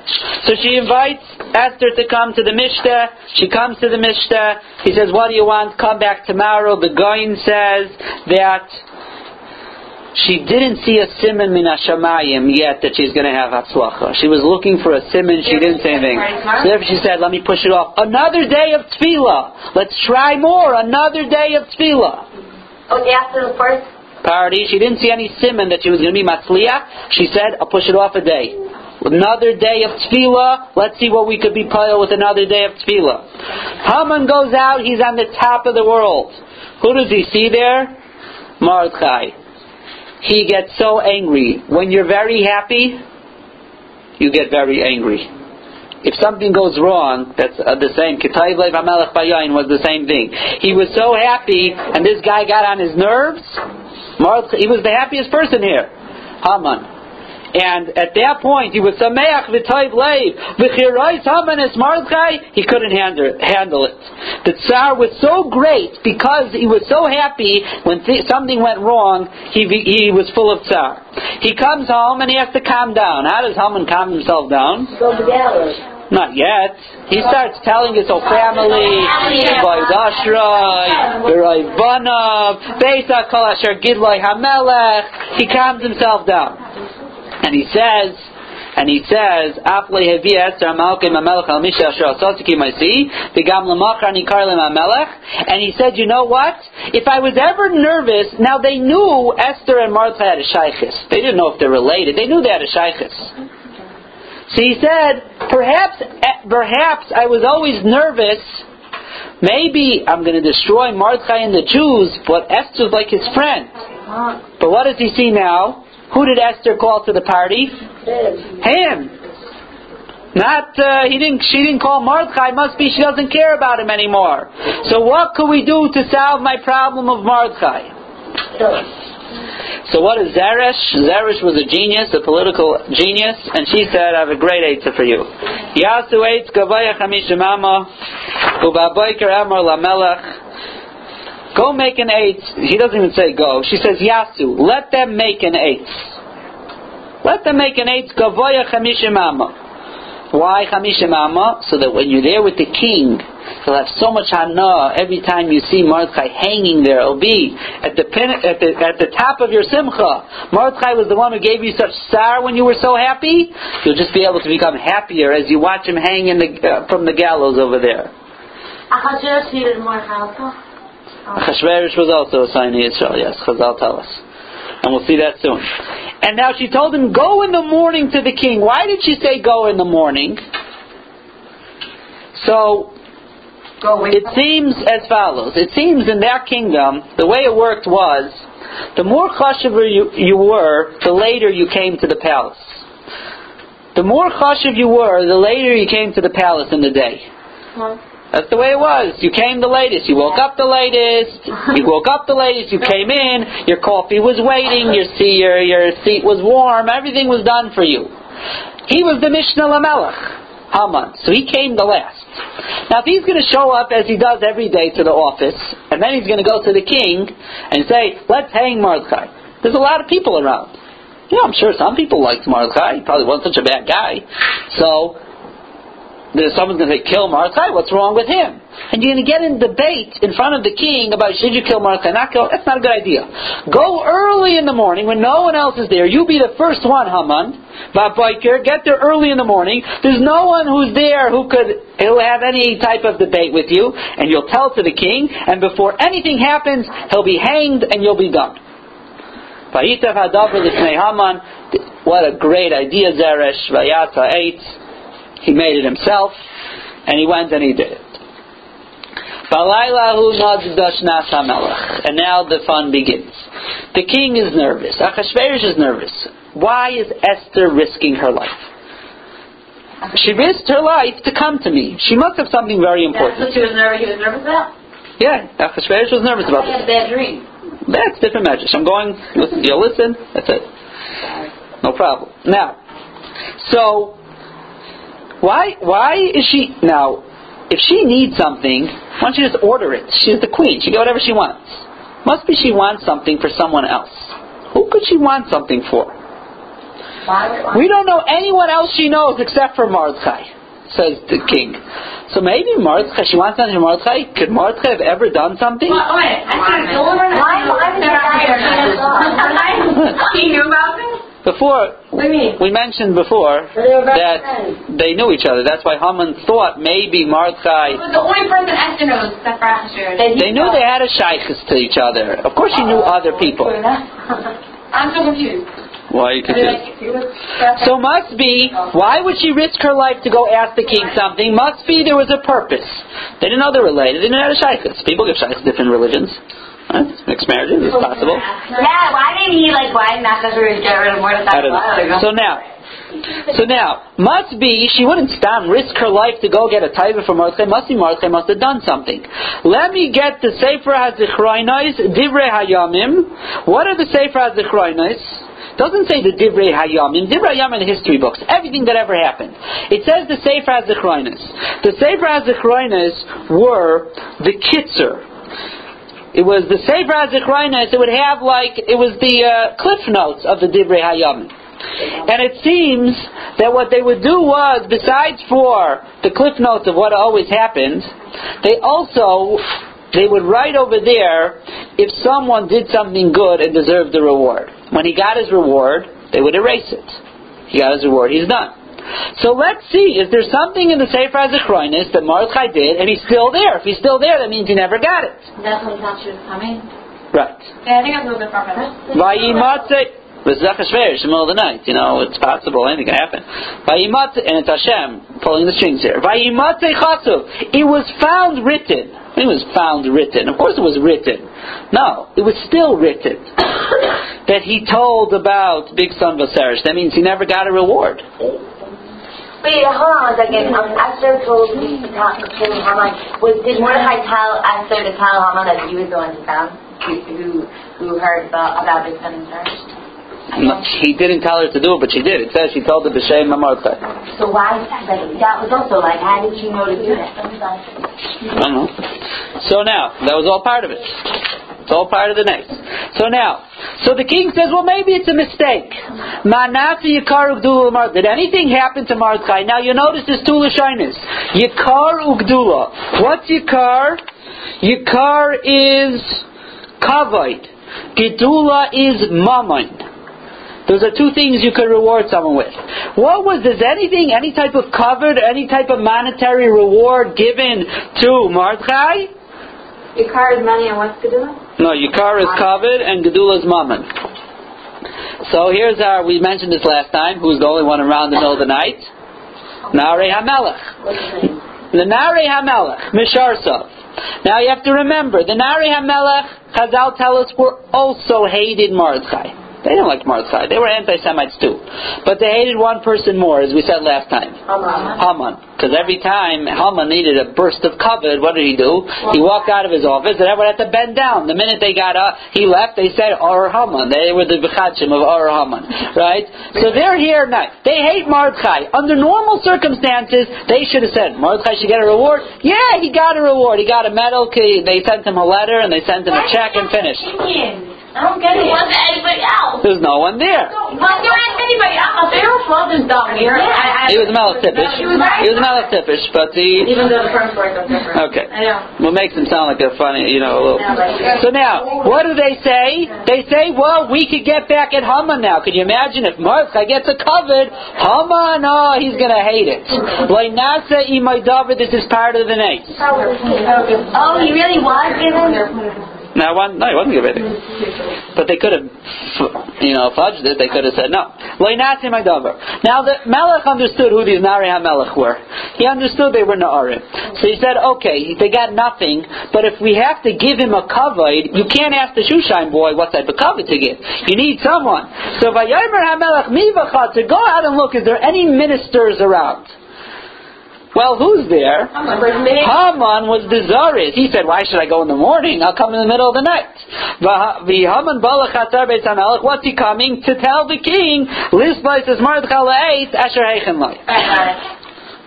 So she invites Esther to come to the Mishteh. She comes to the Mishteh. He says, "What do you want? Come back tomorrow." The Goin says that she didn't see a simon min hashamayim yet that she's going to have hatzlacha. She was looking for a simon. She didn't say anything. So therefore she said, "Let me push it off. Another day of tefillah. Let's try more. Another day of tefillah." After the first party. She didn't see any simon that she was going to be matzliach. She said, I'll push it off a day. Another day of tefillah. Let's see what we could be pile with another day of tefillah. Haman goes out. He's on the top of the world. Who does he see there? Mordechai. He gets so angry. When you're very happy, you get very angry. If something goes wrong, that's uh, the same. Kitayv Lev Bayayin was the same thing. He was so happy, and this guy got on his nerves. He was the happiest person here. Haman. And at that point, he was sameach v'toiv leiv v'chirois Haman es Mordechai. He couldn't handle handle it. The tsar was so great because he was so happy when th- something went wrong. He he was full of tsar. He comes home and he has to calm down. How does Haman calm himself down? go to together. Not yet. He starts telling his whole family, Boy Dashroi, Beroy Vanav, Beisa Kol Gidloi Hamelech. He calms himself down. And he says, and he says, "Afle hevi Esther amalkim amelech al misha asher asotiki maisi v'gam lemachar nikar amelech." And he said, "You know what? If I was ever nervous, now they knew Esther and Martha had a shaykhis. They didn't know if they're related. They knew they had a shaykhis." So he said, "Perhaps, eh, perhaps I was always nervous." Maybe I'm going to destroy Mordechai and the Jews, but Esther's like his friend. Uh-huh. But what does he see now? Who did Esther call to the party? Him. Not uh, he didn't. She didn't call Mordechai. Must be she doesn't care about him anymore. So what could we do to solve my problem of Mordechai? So what is Zeresh? Zeresh was a genius, a political genius, and she said, "I have a great answer for you." Yasu eitz gavaya chamishimama ubaboiker amar lamelech. Go make an eight. He doesn't even say go. She says Yasu. Let them make an eight. Let them make an eight. Gavoya chamishimama. Why chamishimama? So that when you're there with the king, You'll have so much hana every time you see Mordechai hanging there. It'll be at the, pin, at the at the top of your simcha. Mordechai was the one who gave you such star when you were so happy. You'll just be able to become happier as you watch him hang in the, uh, from the gallows over there. Achashverosh needed more help. Achashverosh was also a sign of Israel. Yes, Chazal tell us, and we'll see that soon. And now she told him, "Go in the morning to the king." Why did she say, "Go in the morning"? So it seems as follows. It seems in their kingdom, the way it worked was, the more chashuv you, you were, the later you came to the palace. The more chashuv you were, the later you came to the palace in the day. That's the way it was. You came the latest. You woke up the latest. You woke up the latest. You came in. Your coffee was waiting. Your seat, your, your seat was warm. Everything was done for you. He was the Mishnah Lamelech, Haman. So he came the last. Now, if he's going to show up as he does every day to the office, and then he's going to go to the king and say, let's hang Mordechai, there's a lot of people around. Yeah, I'm sure some people liked Mordechai. He probably wasn't such a bad guy. So, someone's going to say, kill Mordechai, what's wrong with him? And you're going to get in debate in front of the king about should you kill Mordechai, not kill, that's not a good idea. Go early in the morning when no one else is there. You be the first one, Haman. Biker, get there early in the morning. There's no one who's there who could have any type of debate with you, and you'll tell to the king, and before anything happens, he'll be hanged and you'll be done. What a great idea, Zeresh. Vayata 8. He made it himself, and he went and he did it. And now the fun begins. The king is nervous. Achashverosh is nervous. Why is Esther risking her life? She risked her life to come to me. She must have something very important. That's what she was nervous. He was nervous about. Yeah, Achashverosh was nervous about I had a this. bad dream. That's different measures. I'm going. Listen, you listen. That's it. No problem. Now, so why why is she now? If she needs something, why don't you just order it? She's the queen. She get whatever she wants. Must be she wants something for someone else. Who could she want something for? We don't know anyone else she knows except for Mordechai, says the king. So maybe Mordechai, she wants something for Mordechai. Could Mordechai have ever done something? Well, wait, I said, don't learn Why- why did (laughs) they He knew about this? Before, What do you mean? we mentioned before They were best that friends. they knew each other. That's why Haman thought maybe It Mordechai. was the only person Esther knows except for Achashverosh. They knew they had a shaykhs to each other. Of course, she knew other people. (laughs) I'm so confused. Why are you confused? So must be, why would she risk her life to go ask the king something? Must be there was a purpose. They didn't know they're related. They didn't have a shaykhs. People give shaykhs different religions. Mixed marriages is possible. Yeah, why didn't he, like, why didn't Achashverosh get rid of Mordecai? So now, so now, must be, she wouldn't stop, risk her life to go get a taiva from Mordechai. Must be Mordechai must have done something. Let me get the Sefer HaZichroinais, Divrei Hayamim. What are the Sefer HaZichroinais? Doesn't say the Divrei Hayamim. Divrei Hayamim in the history books. Everything that ever happened. It says the Sefer HaZichroinais. The Sefer HaZichroinais were the Kitzer. It was the Sefer HaZichroinais. It would have like, it was the uh, cliff notes of the Divrei Hayamim. And it seems that what they would do was, besides for the cliff notes of what always happened, they also they would write over there if someone did something good and deserved the reward. When he got his reward, they would erase it. He got his reward. He's done. So let's see, is there something in the Sefer HaZichronis that Mordechai did, and he's still there? If he's still there, that means he never got it. That's when he thought she was coming. Right. Yeah, I think that's a little bit far from. With in the middle of the night, you know, it's possible, anything can happen. And it's Hashem pulling the strings here. It was found written. It was found written. Of course it was written. No, it was still written. (coughs) that he told about Big Son Vasarish. That means he never got a reward. Wait, hold on a second. Um, Esther told me to to Haman. Was, did Mordecai tell Esther to tell Haman that he was the one who found, who, who, heard about, about Big Son and No, He didn't tell her to do it, but she did. It says she told the B'Shem Mordechai. So why, like, that was also like, how did she know to do that? I don't know. So now, that was all part of it. It's all part of the next. So now, so the king says, well, maybe it's a mistake. Yikar Did anything happen to Mordechai? Now you notice there's two Lashonis. Yikar Ugdula. What's Yikar? Yikar is Kavite. Gedula is Mammon. Those are two things you could reward someone with. What was, does anything, any type of covered, any type of monetary reward given to Mordechai? Car is money and what's do? No, Yikar is covered and Gedula is Mammon. So here's our, we mentioned this last time, who's the only one around in the middle of the night? Nare HaMelech. The Nare HaMelech, Misharsov. Now you have to remember, the Nare HaMelech, Chazal tell us, were also hated Mordechai. They didn't like Mordechai. They were anti-Semites too. But they hated one person more, as we said last time. Haman. Because every time Haman needed a burst of covet, what did he do? He walked out of his office and everyone had to bend down. The minute they got up, he left, they said, Or Haman. They were the Bechachim of Or Haman. Right? So they're here now. They hate Mordechai. Under normal circumstances, they should have said, Mordechai should get a reward. Yeah, he got a reward. He got a medal. They sent him a letter and they sent him a check and finished. Opinions. I don't get it. It wasn't anybody else. There's no one there. Why don't anybody else? Pharaoh wasn't dumb here. I, I, He was Melech Tippish. He was right. He was Melech but he. Even though the first story was different. Okay. I know. What makes him sound like a funny, you know, a little. So now, what do they say? They say, well, we could get back at Haman now. Could you imagine if Mordechai gets a covet? Haman, oh, he's going to hate it. Like Nasa imay David, this is part of the name. Oh, he really was given? Now, one, no, he wasn't it. But they could have, you know, fudged it. They could have said no. Lo yinasi my davar. Now the Melech understood who these Nari HaMelech were. He understood they were Na'arim. So he said, okay, they got nothing, but if we have to give him a kavod, you can't ask the Shushan boy what type of kavod to give. You need someone. So Vayomer HaMelech mi v'chatzer, go out and look, is there any ministers around? Well, who's there? Haman was Zaris. He said, why should I go in the morning? I'll come in the middle of the night. The Haman Beit HaMelech. What's he coming? To tell the king, Lisbais is Asher.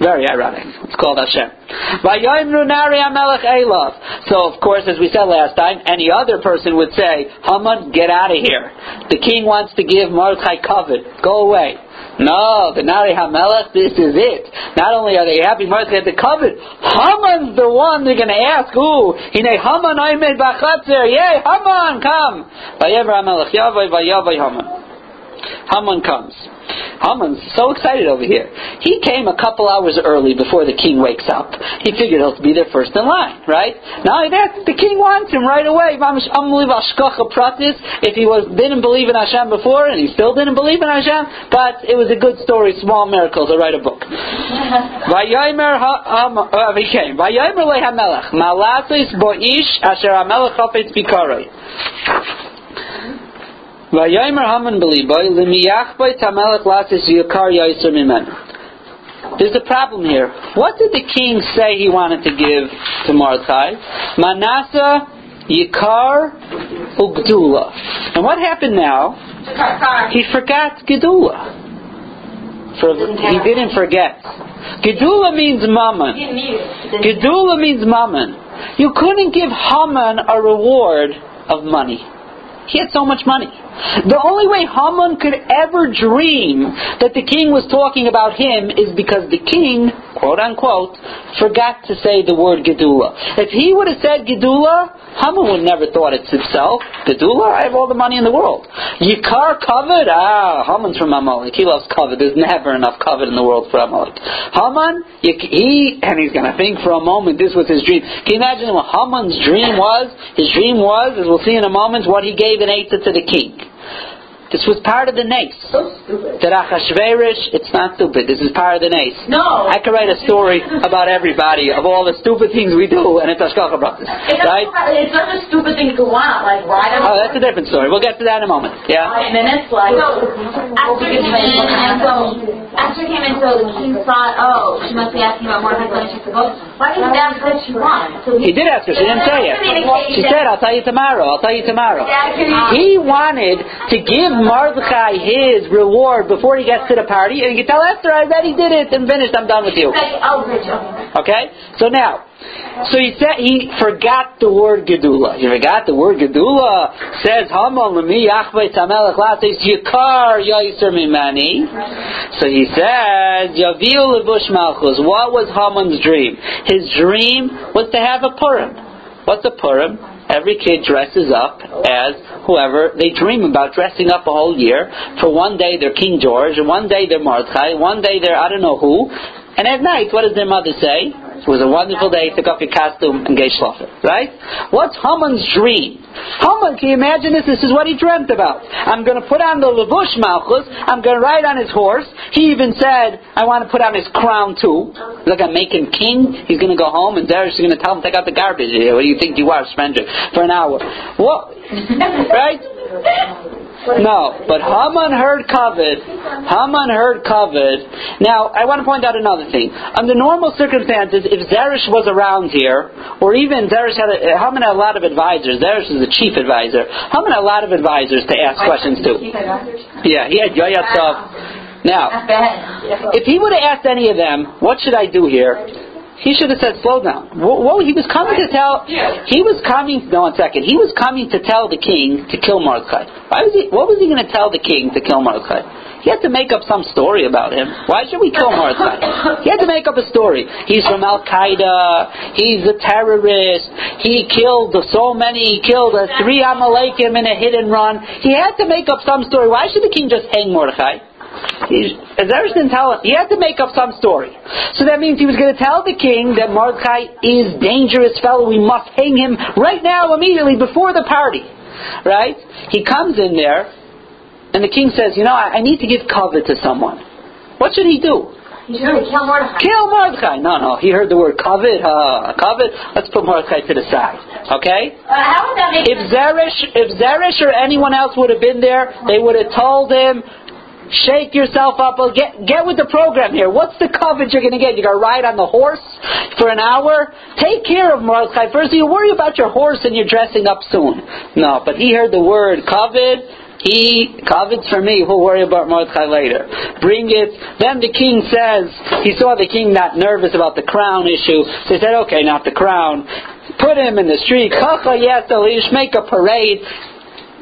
Very ironic. It's called Hashem. So, of course, as we said last time, any other person would say, Haman, get out of here. The king wants to give Mordechai covet. Go away. No, the Nari HaMelech, this is it. Not only are they happy Mordechai had the covet, Haman's the one they're going to ask. Ooh, Hine Haman Oimed Bachatzer. Yay, Haman, come. Vayever HaMelech Yavai Vayavai Haman. Haman comes. Haman's so excited over here. He came a couple hours early before the king wakes up. He figured he'll be there first in line, right? Now that, the king wants him right away. Mamish unbelievable ashkacha pratis. If he was didn't believe in Hashem before, and he still didn't believe in Hashem, but it was a good story, small miracles. I write a book. (laughs) Uh, he came. Vayomer lehamelech malasis asher hamelech chafetz bikaroi. Vayomer Haman beliboy limiyachboy tamelech lasis yukar mimenu. There's a problem here. What did the king say he wanted to give to Mordechai? Manasa Yikar, Ugdula. And what happened now? He forgot Gedula. For, he didn't forget. Gedula means mammon. Gedula means mammon. You couldn't give Haman a reward of money. He had so much money. The only way Haman could ever dream that the king was talking about him is because the king, quote unquote, forgot to say the word Gedula. If he would have said Gedula, Haman would never thought it himself. Gedula, I have all the money in the world. Yikar covet, ah, Haman's from Amalek. He loves covet. There's never enough covet in the world for Amalek. Haman, he, and he's going to think for a moment this was his dream. Can you imagine what Haman's dream was? His dream was, as we'll see in a moment, what he gave an eighth to the king. This was part of the nace. So stupid. That Achashverosh, it's not stupid. This is part of the nace. No. I could write a story about everybody of all the stupid things we do, and it's Ashkacha Brothers, It's, right? it's not a stupid thing to want, like ride on Oh, that's a different story. We'll get to that in a moment. Yeah. five minutes, like. After he came in, and so after he came in, so the king thought, oh, she must be asking about more when she's supposed. Why didn't he ask what she wants? So He did ask her. She didn't say it. She said, "I'll tell you tomorrow. I'll tell you tomorrow." He wanted to give Mordechai his reward before he gets to the party, and you can tell Esther, "I already did it and finished. I'm done with you." Okay. So now, so he said he forgot the word gedula. He forgot the word gedula. Says Haman lemi yachvei tamelech lates yikar yaser mimani. So he says yaviu levush malchus. What was Haman's dream? His dream was to have a purim. What's a purim? Every kid dresses up as whoever they dream about dressing up a whole year. For one day they're King George, and one day they're Mordechai, one day they're I don't know who. And at night, what does their mother say? It was a wonderful day. Take off your costume and get schlafen. Right? What's Haman's dream? Haman, can you imagine this? This is what he dreamt about. I'm going to put on the levush malchus. I'm going to ride on his horse. He even said, I want to put on his crown too. Look, I'm making king. He's going to go home and Darius is going to tell him, take out the garbage. What do you think you are, Spender? For an hour. What? (laughs) right? No, but Haman heard covet. Haman heard covet. Now, I want to point out another thing. Under normal circumstances, if Zeresh was around here, or even Zeresh had a, Haman had a lot of advisors. Zeresh is the chief advisor. Haman had a lot of advisors to ask questions to. Yeah, he had Yoyatsov. Now, if he would have asked any of them, what should I do here? He should have said, "Slow down." Whoa, he was coming to tell. He was coming. No, one second. He was coming to tell the king to kill Mordechai. Why was he? What was he going to tell the king to kill Mordechai? He had to make up some story about him. Why should we kill Mordechai? He had to make up a story. He's from Al Qaeda. He's a terrorist. He killed so many. He killed three Amalekim in a hit and run. He had to make up some story. Why should the king just hang Mordechai? He, Zeresh didn't tell him. He had to make up some story. So that means he was going to tell the king that Mordecai is dangerous fellow. We must hang him right now, immediately, before the party. Right? He comes in there, and the king says, you know, I, I need to give cover to someone. What should he do? You should really kill Mordechai. Kill Mordecai. No, no. He heard the word covet. Uh, covet. Let's put Mordecai to the side. Okay? Uh, how would that make If Zeresh, if Zeresh or anyone else would have been there, they would have told him, shake yourself up. Get get with the program here. What's the coverage you're going to get? You're going to ride on the horse for an hour. Take care of Mordechai first. You worry about your horse and you're dressing up soon. No, but he heard the word covet. He covets for me. We'll worry about Mordechai later. Bring it. Then the king says he saw the king not nervous about the crown issue. So he said, "Okay, not the crown. Put him in the street. Kacha Yetalish. Make a parade."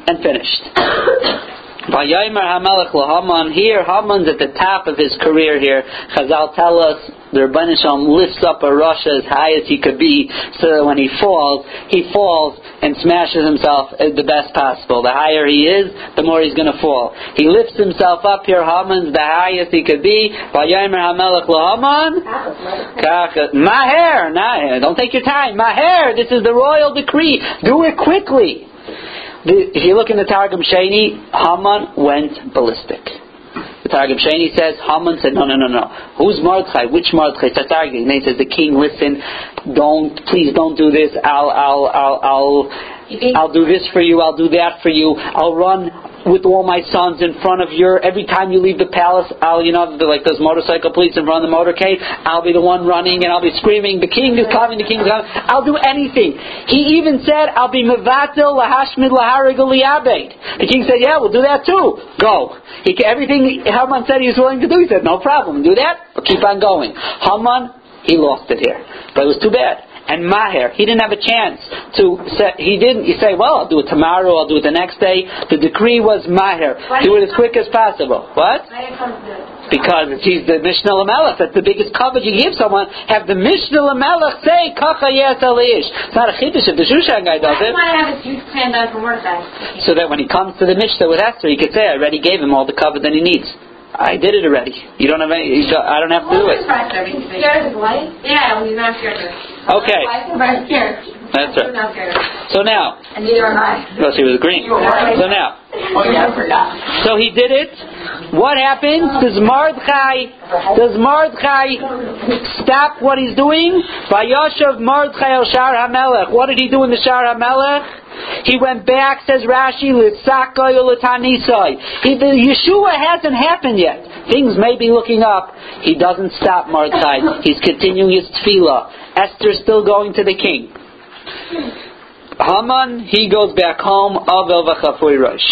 And finished. (coughs) Vayomer Hamelech Haman. Here, Haman's at the top of his career here. Chazal tell us the Rebbeinu lifts up a Rasha as high as he could be, so that when he falls, he falls and smashes himself the best possible. The higher he is, the more he's going to fall. He lifts himself up here. Haman's the highest he could be. Vayomer Hamelech Haman. Maher, nah, don't take your time. Maher, this is the royal decree. Do it quickly. The, if you look in the Targum Sheni, Haman went ballistic. The Targum Sheni says, Haman said, no, no, no, no. Who's Mordechai? Which Mordechai? Starts arguing. And he says, the king, listen, don't, please don't do this. I'll, I'll, I'll, I'll, I'll do this for you. I'll do that for you. I'll run with all my sons in front of your, every time you leave the palace, I'll, you know, like those motorcycle police in front of the motorcade, I'll be the one running and I'll be screaming, the king is coming, the king is coming. I'll do anything. He even said, I'll be mevatel lahashmid laharig The king said, yeah, we'll do that too. Go. He, everything Haman said he was willing to do, he said, no problem, do that, but keep on going. Haman, he lost it here. But it was too bad. And Maher. He didn't have a chance to say, he didn't you say, well, I'll do it tomorrow, I'll do it the next day. The decree was Maher. Do it as quick as possible. What? Because he's the Mishnah Lamelech. That's the biggest coverage you give someone. Have the Mishnah Lamelech say, Kacha Yes Elish. It's not a chiddush if the Shushan guy does it. want have a huge plan for Mordecai. So that when he comes to the Mishteh with Esther, he could say, I already gave him all the cover that he needs. I did it already. You don't have any, you don't- I don't have to do it. Scared of his wife? Yeah, he's not scared. Okay, that's right. not scared of her. So now, And neither am I. well, she was agreeing. So now, Oh so he did it. What happens? Does Mordechai, does Mordechai stop what he's doing? Vayoshav Mordechai el Shar HaMelech. What did he do in the Shar HaMelech? He went back, says Rashi, Litzakoy Ulatanisoi. He, the Yeshua hasn't happened yet. Things may be looking up. He doesn't stop Mordechai. (laughs) He's continuing his tefillah. Esther's still going to the king. Haman, he goes back home, Avel rosh.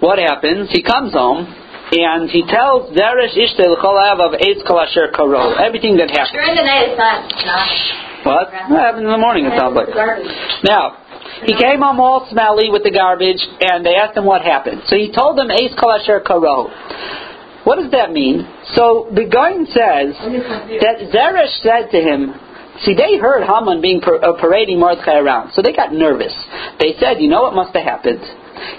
What happens? He comes home, and he tells Zeresh Ishtel Cholav of Eitz Kalasher Karo. Everything that happened. During the night it's not. What? What happened in the morning, it sounds. Now, he came home all smelly with the garbage, and they asked him what happened. So he told them, Ace Kalasher Karo. What does that mean? So the Gaon says that Zeresh said to him, See, they heard Haman being par- uh, parading Mordechai around, so they got nervous. They said, "You know what must have happened?"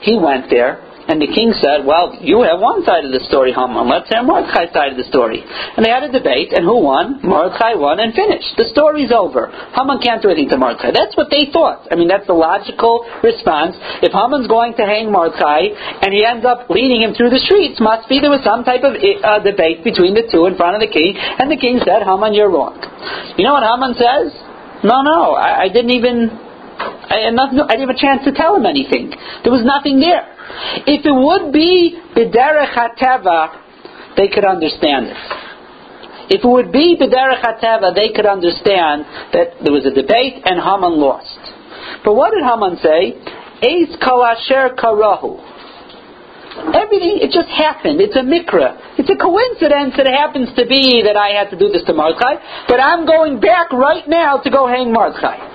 He went there, and the king said, "Well, you have one side of the story, Haman. Let's hear Mordechai's side of the story." And they had a debate, and who won? Mordechai won, and finished. The story's over. Haman can't do anything to Mordechai. That's what they thought. I mean, that's the logical response. If Haman's going to hang Mordechai, and he ends up leading him through the streets, must be there was some type of uh, debate between the two in front of the king, and the king said, "Haman, you're wrong." You know what Haman says? No, no, I, I didn't even. I, didn't have a chance to tell him anything. There was nothing there. If it would be b'derech hateva, they could understand it. If it would be b'derech hateva, they could understand that there was a debate and Haman lost. But what did Haman say? Eis kalasher karahu. Everything, it just happened. It's a mikra. It's a coincidence that it happens to be that I had to do this to Mordechai, but I'm going back right now to go hang Mordechai.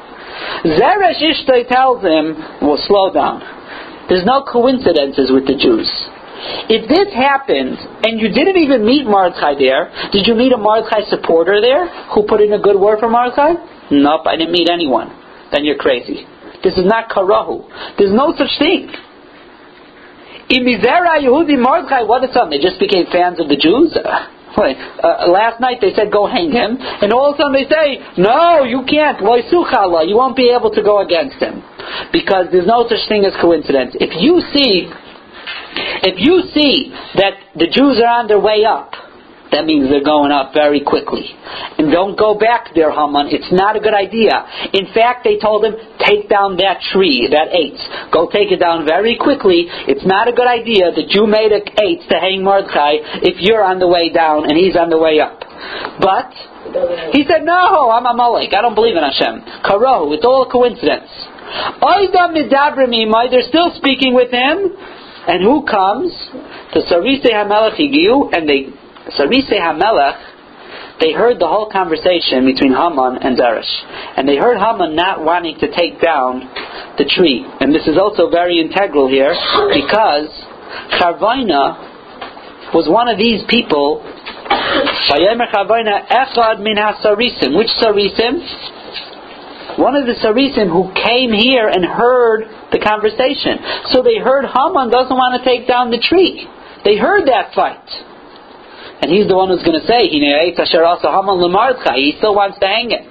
Zeresh Ishtay tells him, well, slow down. There's no coincidences with the Jews. If this happened, and you didn't even meet Mordechai there, did you meet a Mordechai supporter there who put in a good word for Mordechai? Nope, I didn't meet anyone. Then you're crazy. This is not karahu. There's no such thing. In Mizera Yehudi Mordechai, what is something? They just became fans of the Jews? Wait, uh, last night they said go hang him, and all of a sudden they say, no, you can't. You won't be able to go against him. Because there's no such thing as coincidence. If you see, if you see that the Jews are on their way up, that means they're going up very quickly. And don't go back there, Haman. It's not a good idea. In fact, they told him, take down that tree, that eight. Go take it down very quickly. It's not a good idea that you made an eight to hang Mordechai if you're on the way down and he's on the way up. But, he said, no, I'm a Malik. I don't believe in Hashem. Karo, it's all a coincidence. They're still speaking with him. And who comes? To Sarise HaMelech and they Sarise HaMelech, they heard the whole conversation between Haman and Zeresh. And they heard Haman not wanting to take down the tree. And this is also very integral here because Charvaina was one of these people. Echad min HaSarisim. Which Sarisim? One of the Sarisim who came here and heard the conversation. So they heard Haman doesn't want to take down the tree. They heard that fight. And he's the one who's going to say, He still wants to hang it.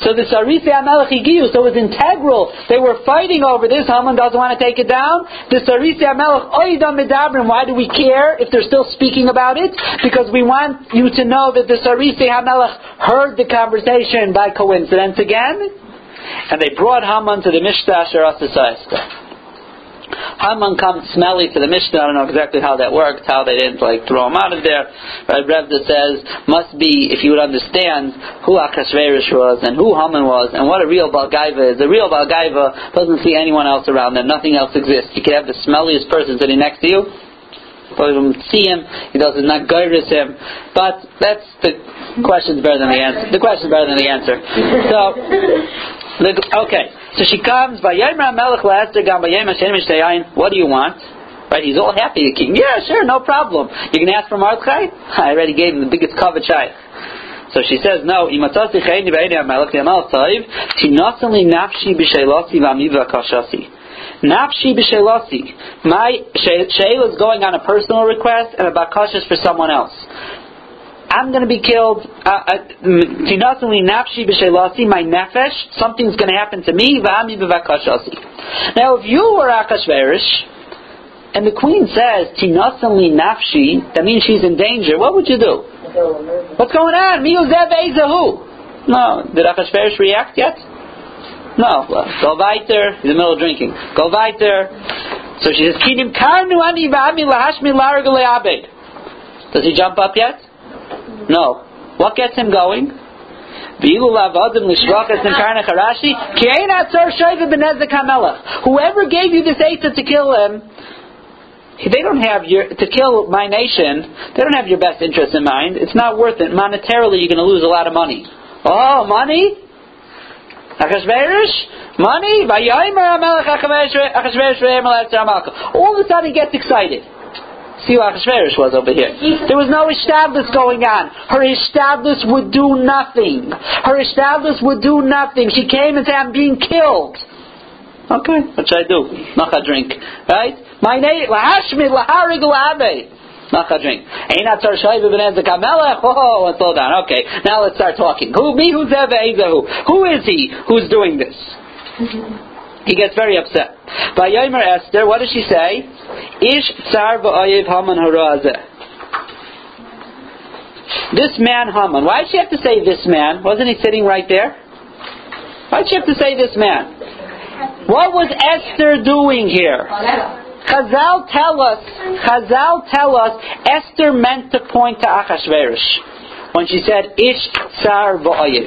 So the Sarisi Higiyu, so it was integral. They were fighting over this. Haman doesn't want to take it down. The Sarisi Amelech Oidam Medabrim. Why do we care if they're still speaking about it? Because we want you to know that the Sarisi Amelech heard the conversation by coincidence again. And they brought Haman to the Mishteh Asher Haman comes smelly to the Mishteh. I don't know exactly how that worked, how they didn't like throw him out of there. Right, Revda says, must be, if you would understand who Achashverosh was and who Haman was and what a real Balgaiva is. A real Balgaiva doesn't see anyone else around them. Nothing else exists. You could have the smelliest person sitting next to you. doesn't see him. He doesn't not him. But that's the question's better than the answer. The question's better than the answer. So, the, okay. So she comes. By Melech what do you want? Right, he's all happy, king. Yeah, sure, no problem. You can ask for Mordechai? (laughs) I already gave him the biggest shaykh. So she says, no, nafshi b'sheilasi. My sheil is going on a personal request and a bakashas for someone else. I'm going to be killed. Uh, uh, Tinasali nafshi b'sheilasi, my nefesh, something's going to happen to me, v'ami b'vakashasi. Now, if you were Akashverish, and the queen says, Tinasanli nafshi, that means she's in danger, what would you do? What's going on? Miuzev Ezahu. No. Did Achashverosh react yet? No. Go weiter. He's in the middle of drinking. Go weiter. So she says, Kinim karnu ani v'ami. Does he jump up yet? No. What gets him going? Whoever gave you this eitzah to kill him, they don't have your to kill my nation. They don't have your best interest in mind. It's not worth it. Monetarily, you're going to lose a lot of money. Oh, money! Money. All of a sudden, he gets excited. See who Achashverosh was over here. Mm-hmm. There was no established going on. Her established would do nothing. Her established would do nothing. She came and said, "I'm being killed." Okay, what should I do? Not a drink, right? My name, lahashmid, laharig, lahabe. Not a drink. Einat tzar shayva benezek hamelech. Oh, and slow down. Okay, now let's start talking. Who, me, who's Ezahu? Who is he who's doing this? Mm-hmm. He gets very upset. By Yomer Esther, what does she say? Ish tsar v'ayev haman harazeh. This man Haman. Why did she have to say this man? Wasn't he sitting right there? Why did she have to say this man? What was Esther doing here? Chazal tell us, Chazal tell us, Esther meant to point to Achashverosh when she said Ish Tsar V'Oyev,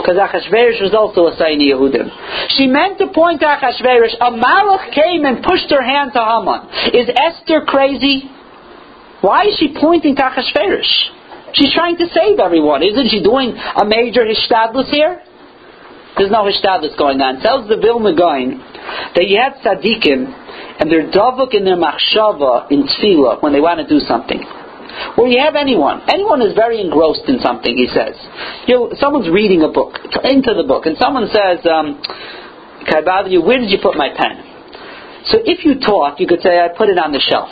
because Achashverosh was also a Saini Yehudim. She meant to point to Achashverosh. A Malach came and pushed her hand to Haman. Is Esther crazy? Why is she pointing to Achashverosh? She's trying to save everyone. Isn't she doing a major hishtadlus here? There's no hishtadlus going on. Tells the Vilna Gaon that you have tzaddikim and they're davuk in their machshava in tefillah when they want to do something. Or you have anyone. Anyone is very engrossed in something, he says. You know, someone's reading a book, into the book, and someone says, um, Can I bother you? Where did you put my pen? So if you talk, you could say, I put it on the shelf.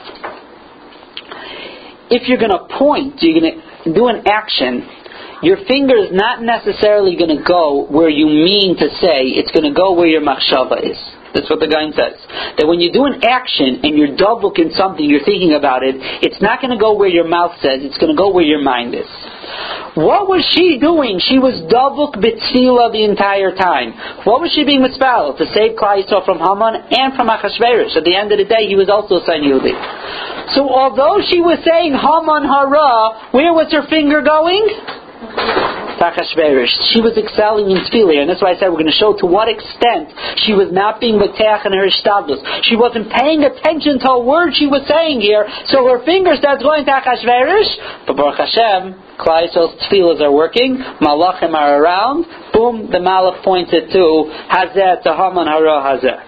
If you're going to point, you're going to do an action, your finger is not necessarily going to go where you mean to say, it's going to go where your machshava is. That's what the guy says. That when you do an action and you're double in something, you're thinking about it, it's not going to go where your mouth says, it's going to go where your mind is. What was she doing? She was double bitzila the entire time. What was she being mitzvah? To save Klai from Haman and from Achashverosh. At the end of the day, he was also a son. So although she was saying Haman hara, where was her finger going? She was excelling in tefillah, and that's why I said we're going to show to what extent she was not being matach in her ishtadlus. She wasn't paying attention to a word she was saying here, so her finger starts going to Achashverosh, but Baruch Hashem, Klai tefillahs are working, malachim are around, boom, the malach pointed to Hazeh, to Haman Hara Hazeh.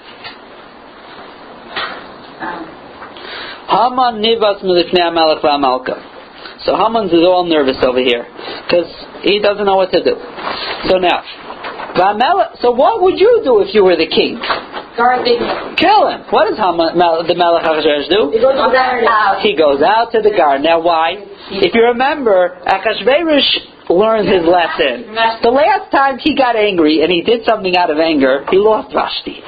Haman nivas milifnei malach v'amalka. So Haman's is all nervous over here because he doesn't know what to do. So now, so what would you do if you were the king? Kill him. What does Haman, the Melech Achashverosh do? He goes out. He goes out to the garden. Now, why? If you remember, Achashverosh learned his lesson. The last time he got angry and he did something out of anger, he lost Vashti.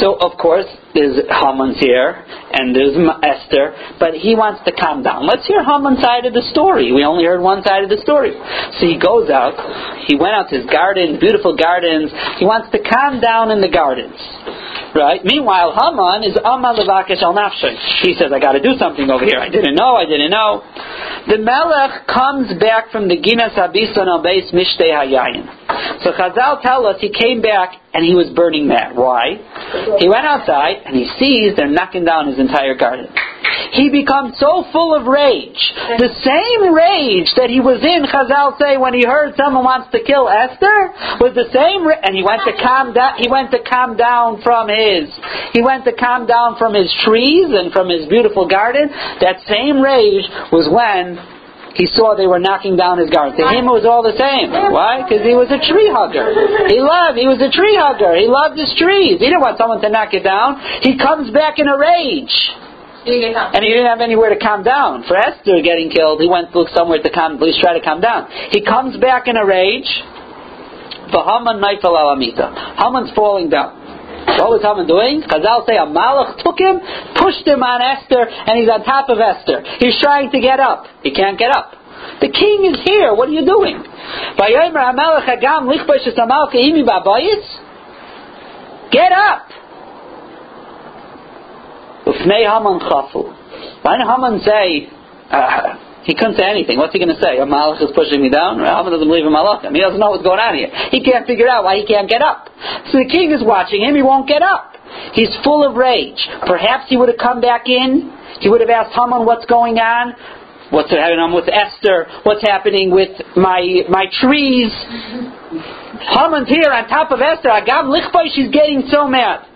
So, of course, there's Haman's here and there's Esther, but he wants to calm down. Let's hear Haman's side of the story. We only heard one side of the story. So he goes out, he went out to his garden, beautiful gardens. He wants to calm down in the gardens. Right? Meanwhile, Haman is Amal Levakesh al He says, I got to do something over here. I didn't know, I didn't know. The Melech comes back from the Ginas So Chazal tell us he came back and he was burning that. Why? He went outside and he sees they're knocking down his entire garden. He becomes so full of rage. The same rage that he was in, Chazal say, when he heard someone wants to kill Esther, was the same, ra- and he went to calm down, he went to calm down from his, he went to calm down from his trees and from his beautiful garden. That same rage was when he saw they were knocking down his garden. To him, it was all the same. Why? Because he was a tree hugger. He loved, he was a tree hugger. He loved his trees. He didn't want someone to knock it down. He comes back in a rage. You get home. And he didn't have anywhere to calm down. For Esther getting killed, he went to look somewhere to calm, at least try to calm down. He comes back in a rage. For Haman Naifel Alamita. Haman's falling down. What was Haman doing? Chazal say a malach took him, pushed him on Esther, and he's on top of Esther. He's trying to get up. He can't get up. The king is here. What are you doing? Get up! Why Haman say, uh, he couldn't say anything. What's he going to say? A malach is pushing me down? Haman doesn't believe in malachim. He doesn't know what's going on here. He can't figure out why he can't get up. So the king is watching him. He won't get up. He's full of rage. Perhaps he would have come back in. He would have asked Haman what's going on. What's happening on with Esther? What's happening with my my trees? Haman's here on top of Esther. Agam lichboy, she's getting so mad.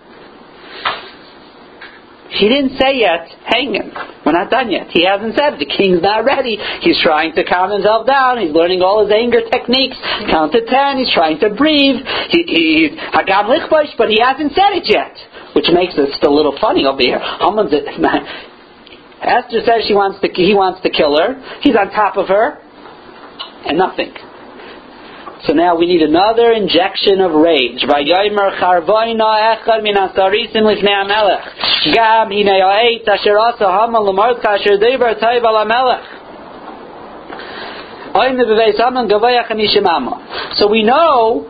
He didn't say yet, hang him. We're not done yet. He hasn't said it. The king's not ready. He's trying to calm himself down. He's learning all his anger techniques. Count to ten. He's trying to breathe. He, he, Hagam lichbosh, but he hasn't said it yet. Which makes it still a little funny over here. Haman's (laughs) Esther says she wants to, he wants to kill her. He's on top of her. And nothing. So now we need another injection of rage. So we know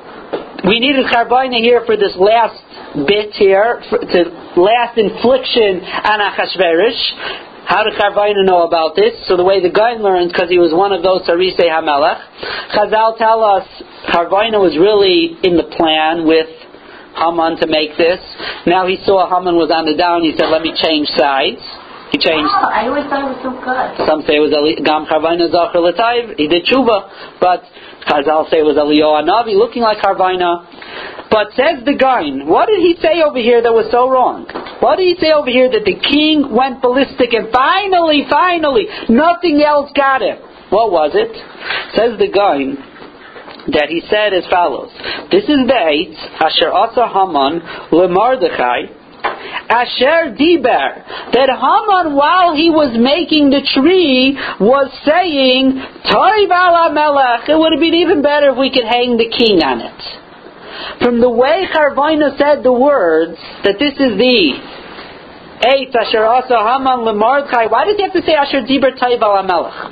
we needed Charvaina here for this last bit here, for, to last infliction on Achashverosh. How did Charvaina know about this? So the way the guy learned, because he was one of those Sarisei Hamelech, Chazal tell us Charvaina was really in the plan with Haman to make this. Now he saw Haman was on the down. He said, "Let me change sides." He changed. Oh, I always thought it was so good. Some say it was Gam Charvaina Zachar Latayv. He did tshuva, but Chazal say it was Eliyahu Navi looking like Charvaina. But says the Gaon, what did he say over here that was so wrong? What did he say over here that the king went ballistic and finally, finally, nothing else got him? What was it? Says the Gaon that he said as follows: This is the eight Asher Asa Haman LeMordechai. Asher Diber, that Haman, while he was making the tree, was saying, ala melech, it would have been even better if we could hang the king on it. From the way Charvaina said the words, that this is the Eight Asher Asa Haman LeMordechai. Why does he have to say Asher Diber Taiv al?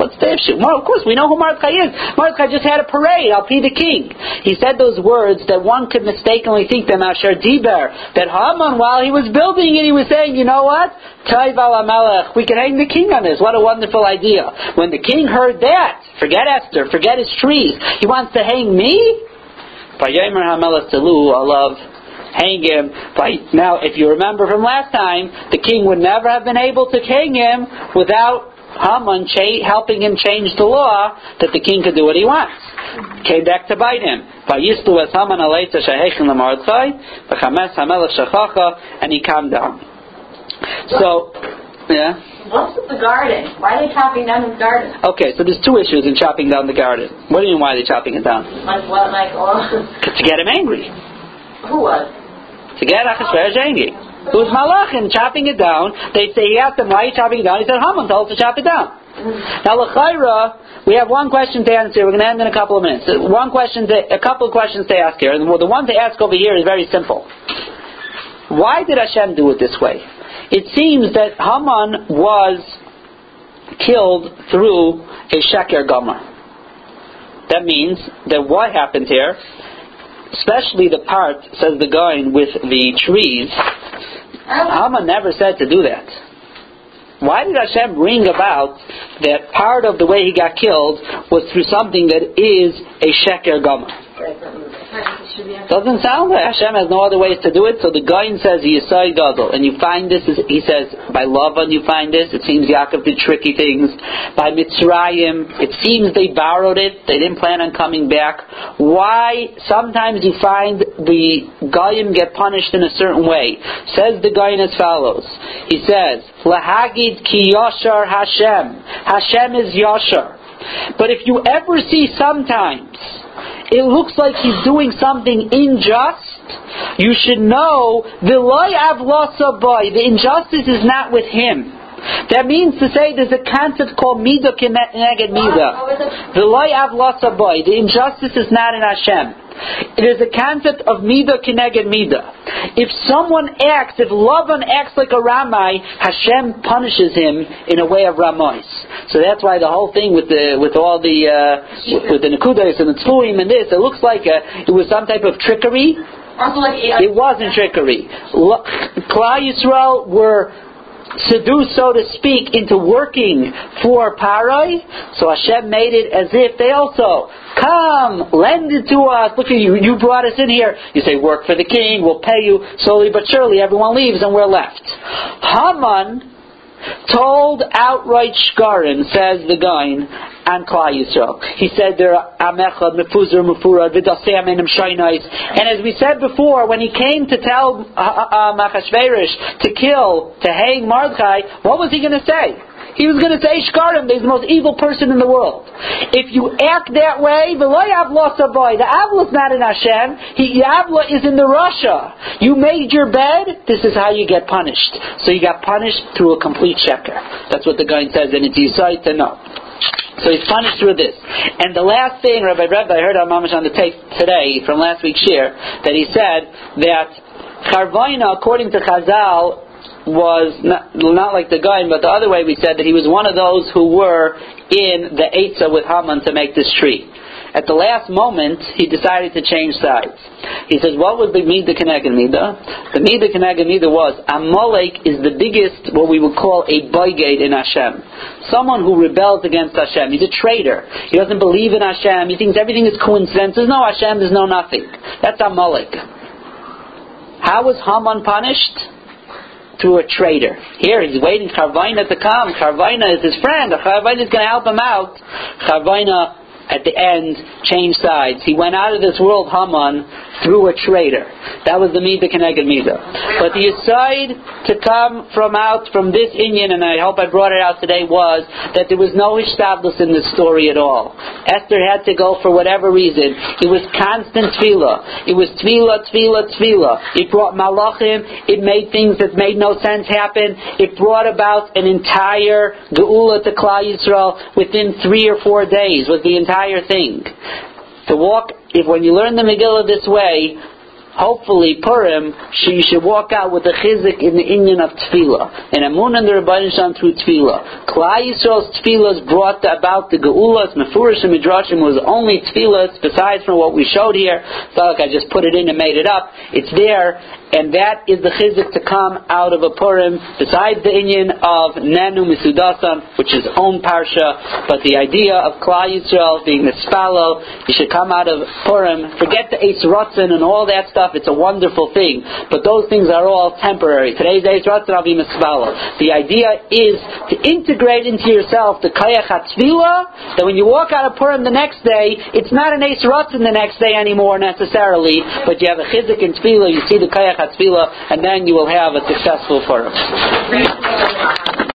What's the issue? Well, of course, we know who Mordechai is. Mordechai just had a parade. I'll be the king. He said those words that one could mistakenly think them Asher Diber. That Haman, while he was building it, he was saying, you know what? Taiv al. We can hang the king on this. What a wonderful idea. When the king heard that, forget Esther, forget his trees. He wants to hang me? Vayomer Telu, hang him. By, now, if you remember from last time, the king would never have been able to hang him without Haman cha- helping him change the law that the king could do what he wants. Came back to bite him. Vayistu es Haman aleitza shehechin lemordechai, v'chames hamelech shechacha, and he calmed down. So, yeah. What's with the garden? Why are they chopping down his garden? Okay, so there's two issues in chopping down the garden. What do you mean why are they chopping it down? Like what? Like (laughs) oh, To get him angry. who was? To get Achashverosh angry. It was Malachim chopping it down. They say he asked him why are you chopping it down. He said Haman told us to chop it down. Now L'chaira, we have one question to answer. We're going to end in a couple of minutes. One question, to, a couple of questions to ask here, and the one to ask over here is very simple. Why did Hashem do it this way? It seems that Haman was killed through a sheker gomer. That means that what happened here especially the part, says the guy with the trees, Haman never said to do that. Why did Hashem bring about that part of the way he got killed was through something that is a sheker gomer. Doesn't sound like Hashem has no other ways to do it. So the Gaon says Yisai Gadol, and you find this. He says by Lavan you find this. It seems Yaakov did tricky things. By Mitzrayim, it seems they borrowed it. They didn't plan on coming back. Why? Sometimes you find the Goyim get punished in a certain way. Says the Gaon as follows. He says Lahagid ki Yashar Hashem. Hashem is Yashar. But if you ever see sometimes it looks like he's doing something unjust, you should know the boy. The injustice is not with him. That means to say there's a concept called midah keneged midah. The loy boy. The injustice is not in Hashem. It is a concept of midah kineged midah. If someone acts, if Lavan acts like a Ramai, Hashem punishes him in a way of Ramois. So that's why the whole thing with the with all the uh, with, the Nekudas and the Tzluim and this, it looks like a, it was some type of trickery. It wasn't trickery. Klal Yisrael were seduced, so to speak, into working for Parai. So Hashem made it as if they also come, lend it to us. Look at you, you brought us in here. You say, work for the king, we'll pay you. Slowly but surely, everyone leaves and we're left. Haman told outright shkarim, says the Gaon, and Klal Yisrael. He said there are Amechad, Mefuzar, Mefurad, V'dasei Amenim Shainais. And as we said before, when he came to tell uh, uh, Achashverosh to kill, to hang Mordechai, what was he going to say? He was going to say Shkarim, he's the most evil person in the world. If you act that way, the Avla is not in Hashem, he, the Avla is in the Rasha. You made your bed, this is how you get punished. So you got punished through a complete sheker. That's what the guy says, and it's Yisai to know. So he's punished through this. And the last thing, Rabbi Rebbe, I heard on Mamash on the tape today from last week's shiur, that he said that Charvaina, according to Chazal, was not, not like the guy, but the other way we said that he was one of those who were in the Eitzah with Haman to make this tree. At the last moment, he decided to change sides. He says, what was the Mida Keneged Mida? The Mida Keneged Mida was, Amalek is the biggest, what we would call a boygate in Hashem. Someone who rebels against Hashem. He's a traitor. He doesn't believe in Hashem. He thinks everything is coincidence. There's no Hashem, there's no nothing. That's Amalek. How was Haman punished? Through a traitor. Here he's waiting Charvaina to come. Charvaina is his friend. Charvaina is going to help him out. Charvaina at the end changed sides. He went out of this world, Haman, through a traitor. That was the Mida Keneged Mida. But the aside to come from out from this inyan, and I hope I brought it out today, was that there was no Ishtadlus in this story at all. Esther had to go for whatever reason. It was constant tefillah. It was tefillah, tefillah, tefillah. It brought malachim. It made things that made no sense happen. It brought about an entire geula to Klal Yisrael within three or four days. Was the entire entire thing. To walk, if when you learn the Megillah this way, hopefully Purim, she should walk out with a chizik in the inyan of Tefillah. And Amun and the Shan through Tefillah. Klal Yisrael's Tefillahs brought about the Geulas, Mefurish and Midrashim was only Tefillahs, besides from what we showed here. Not like I just put it in and made it up. It's there, and that is the chizik to come out of a Purim, besides the inyan of Nenu Misudasan, which is own parsha, but the idea of Klal Yisrael being the spalo, you should come out of Purim, forget the Rotzen and all that stuff, it's a wonderful thing, but those things are all temporary. Today's Eis Rotzen, I'll. The idea is to integrate into yourself the Kayach HaTzvila, that when you walk out of Purim the next day, it's not an Rotzen the next day anymore necessarily, but you have a chizik in Tefillah, you see the Kayach and then you will have a successful Purim.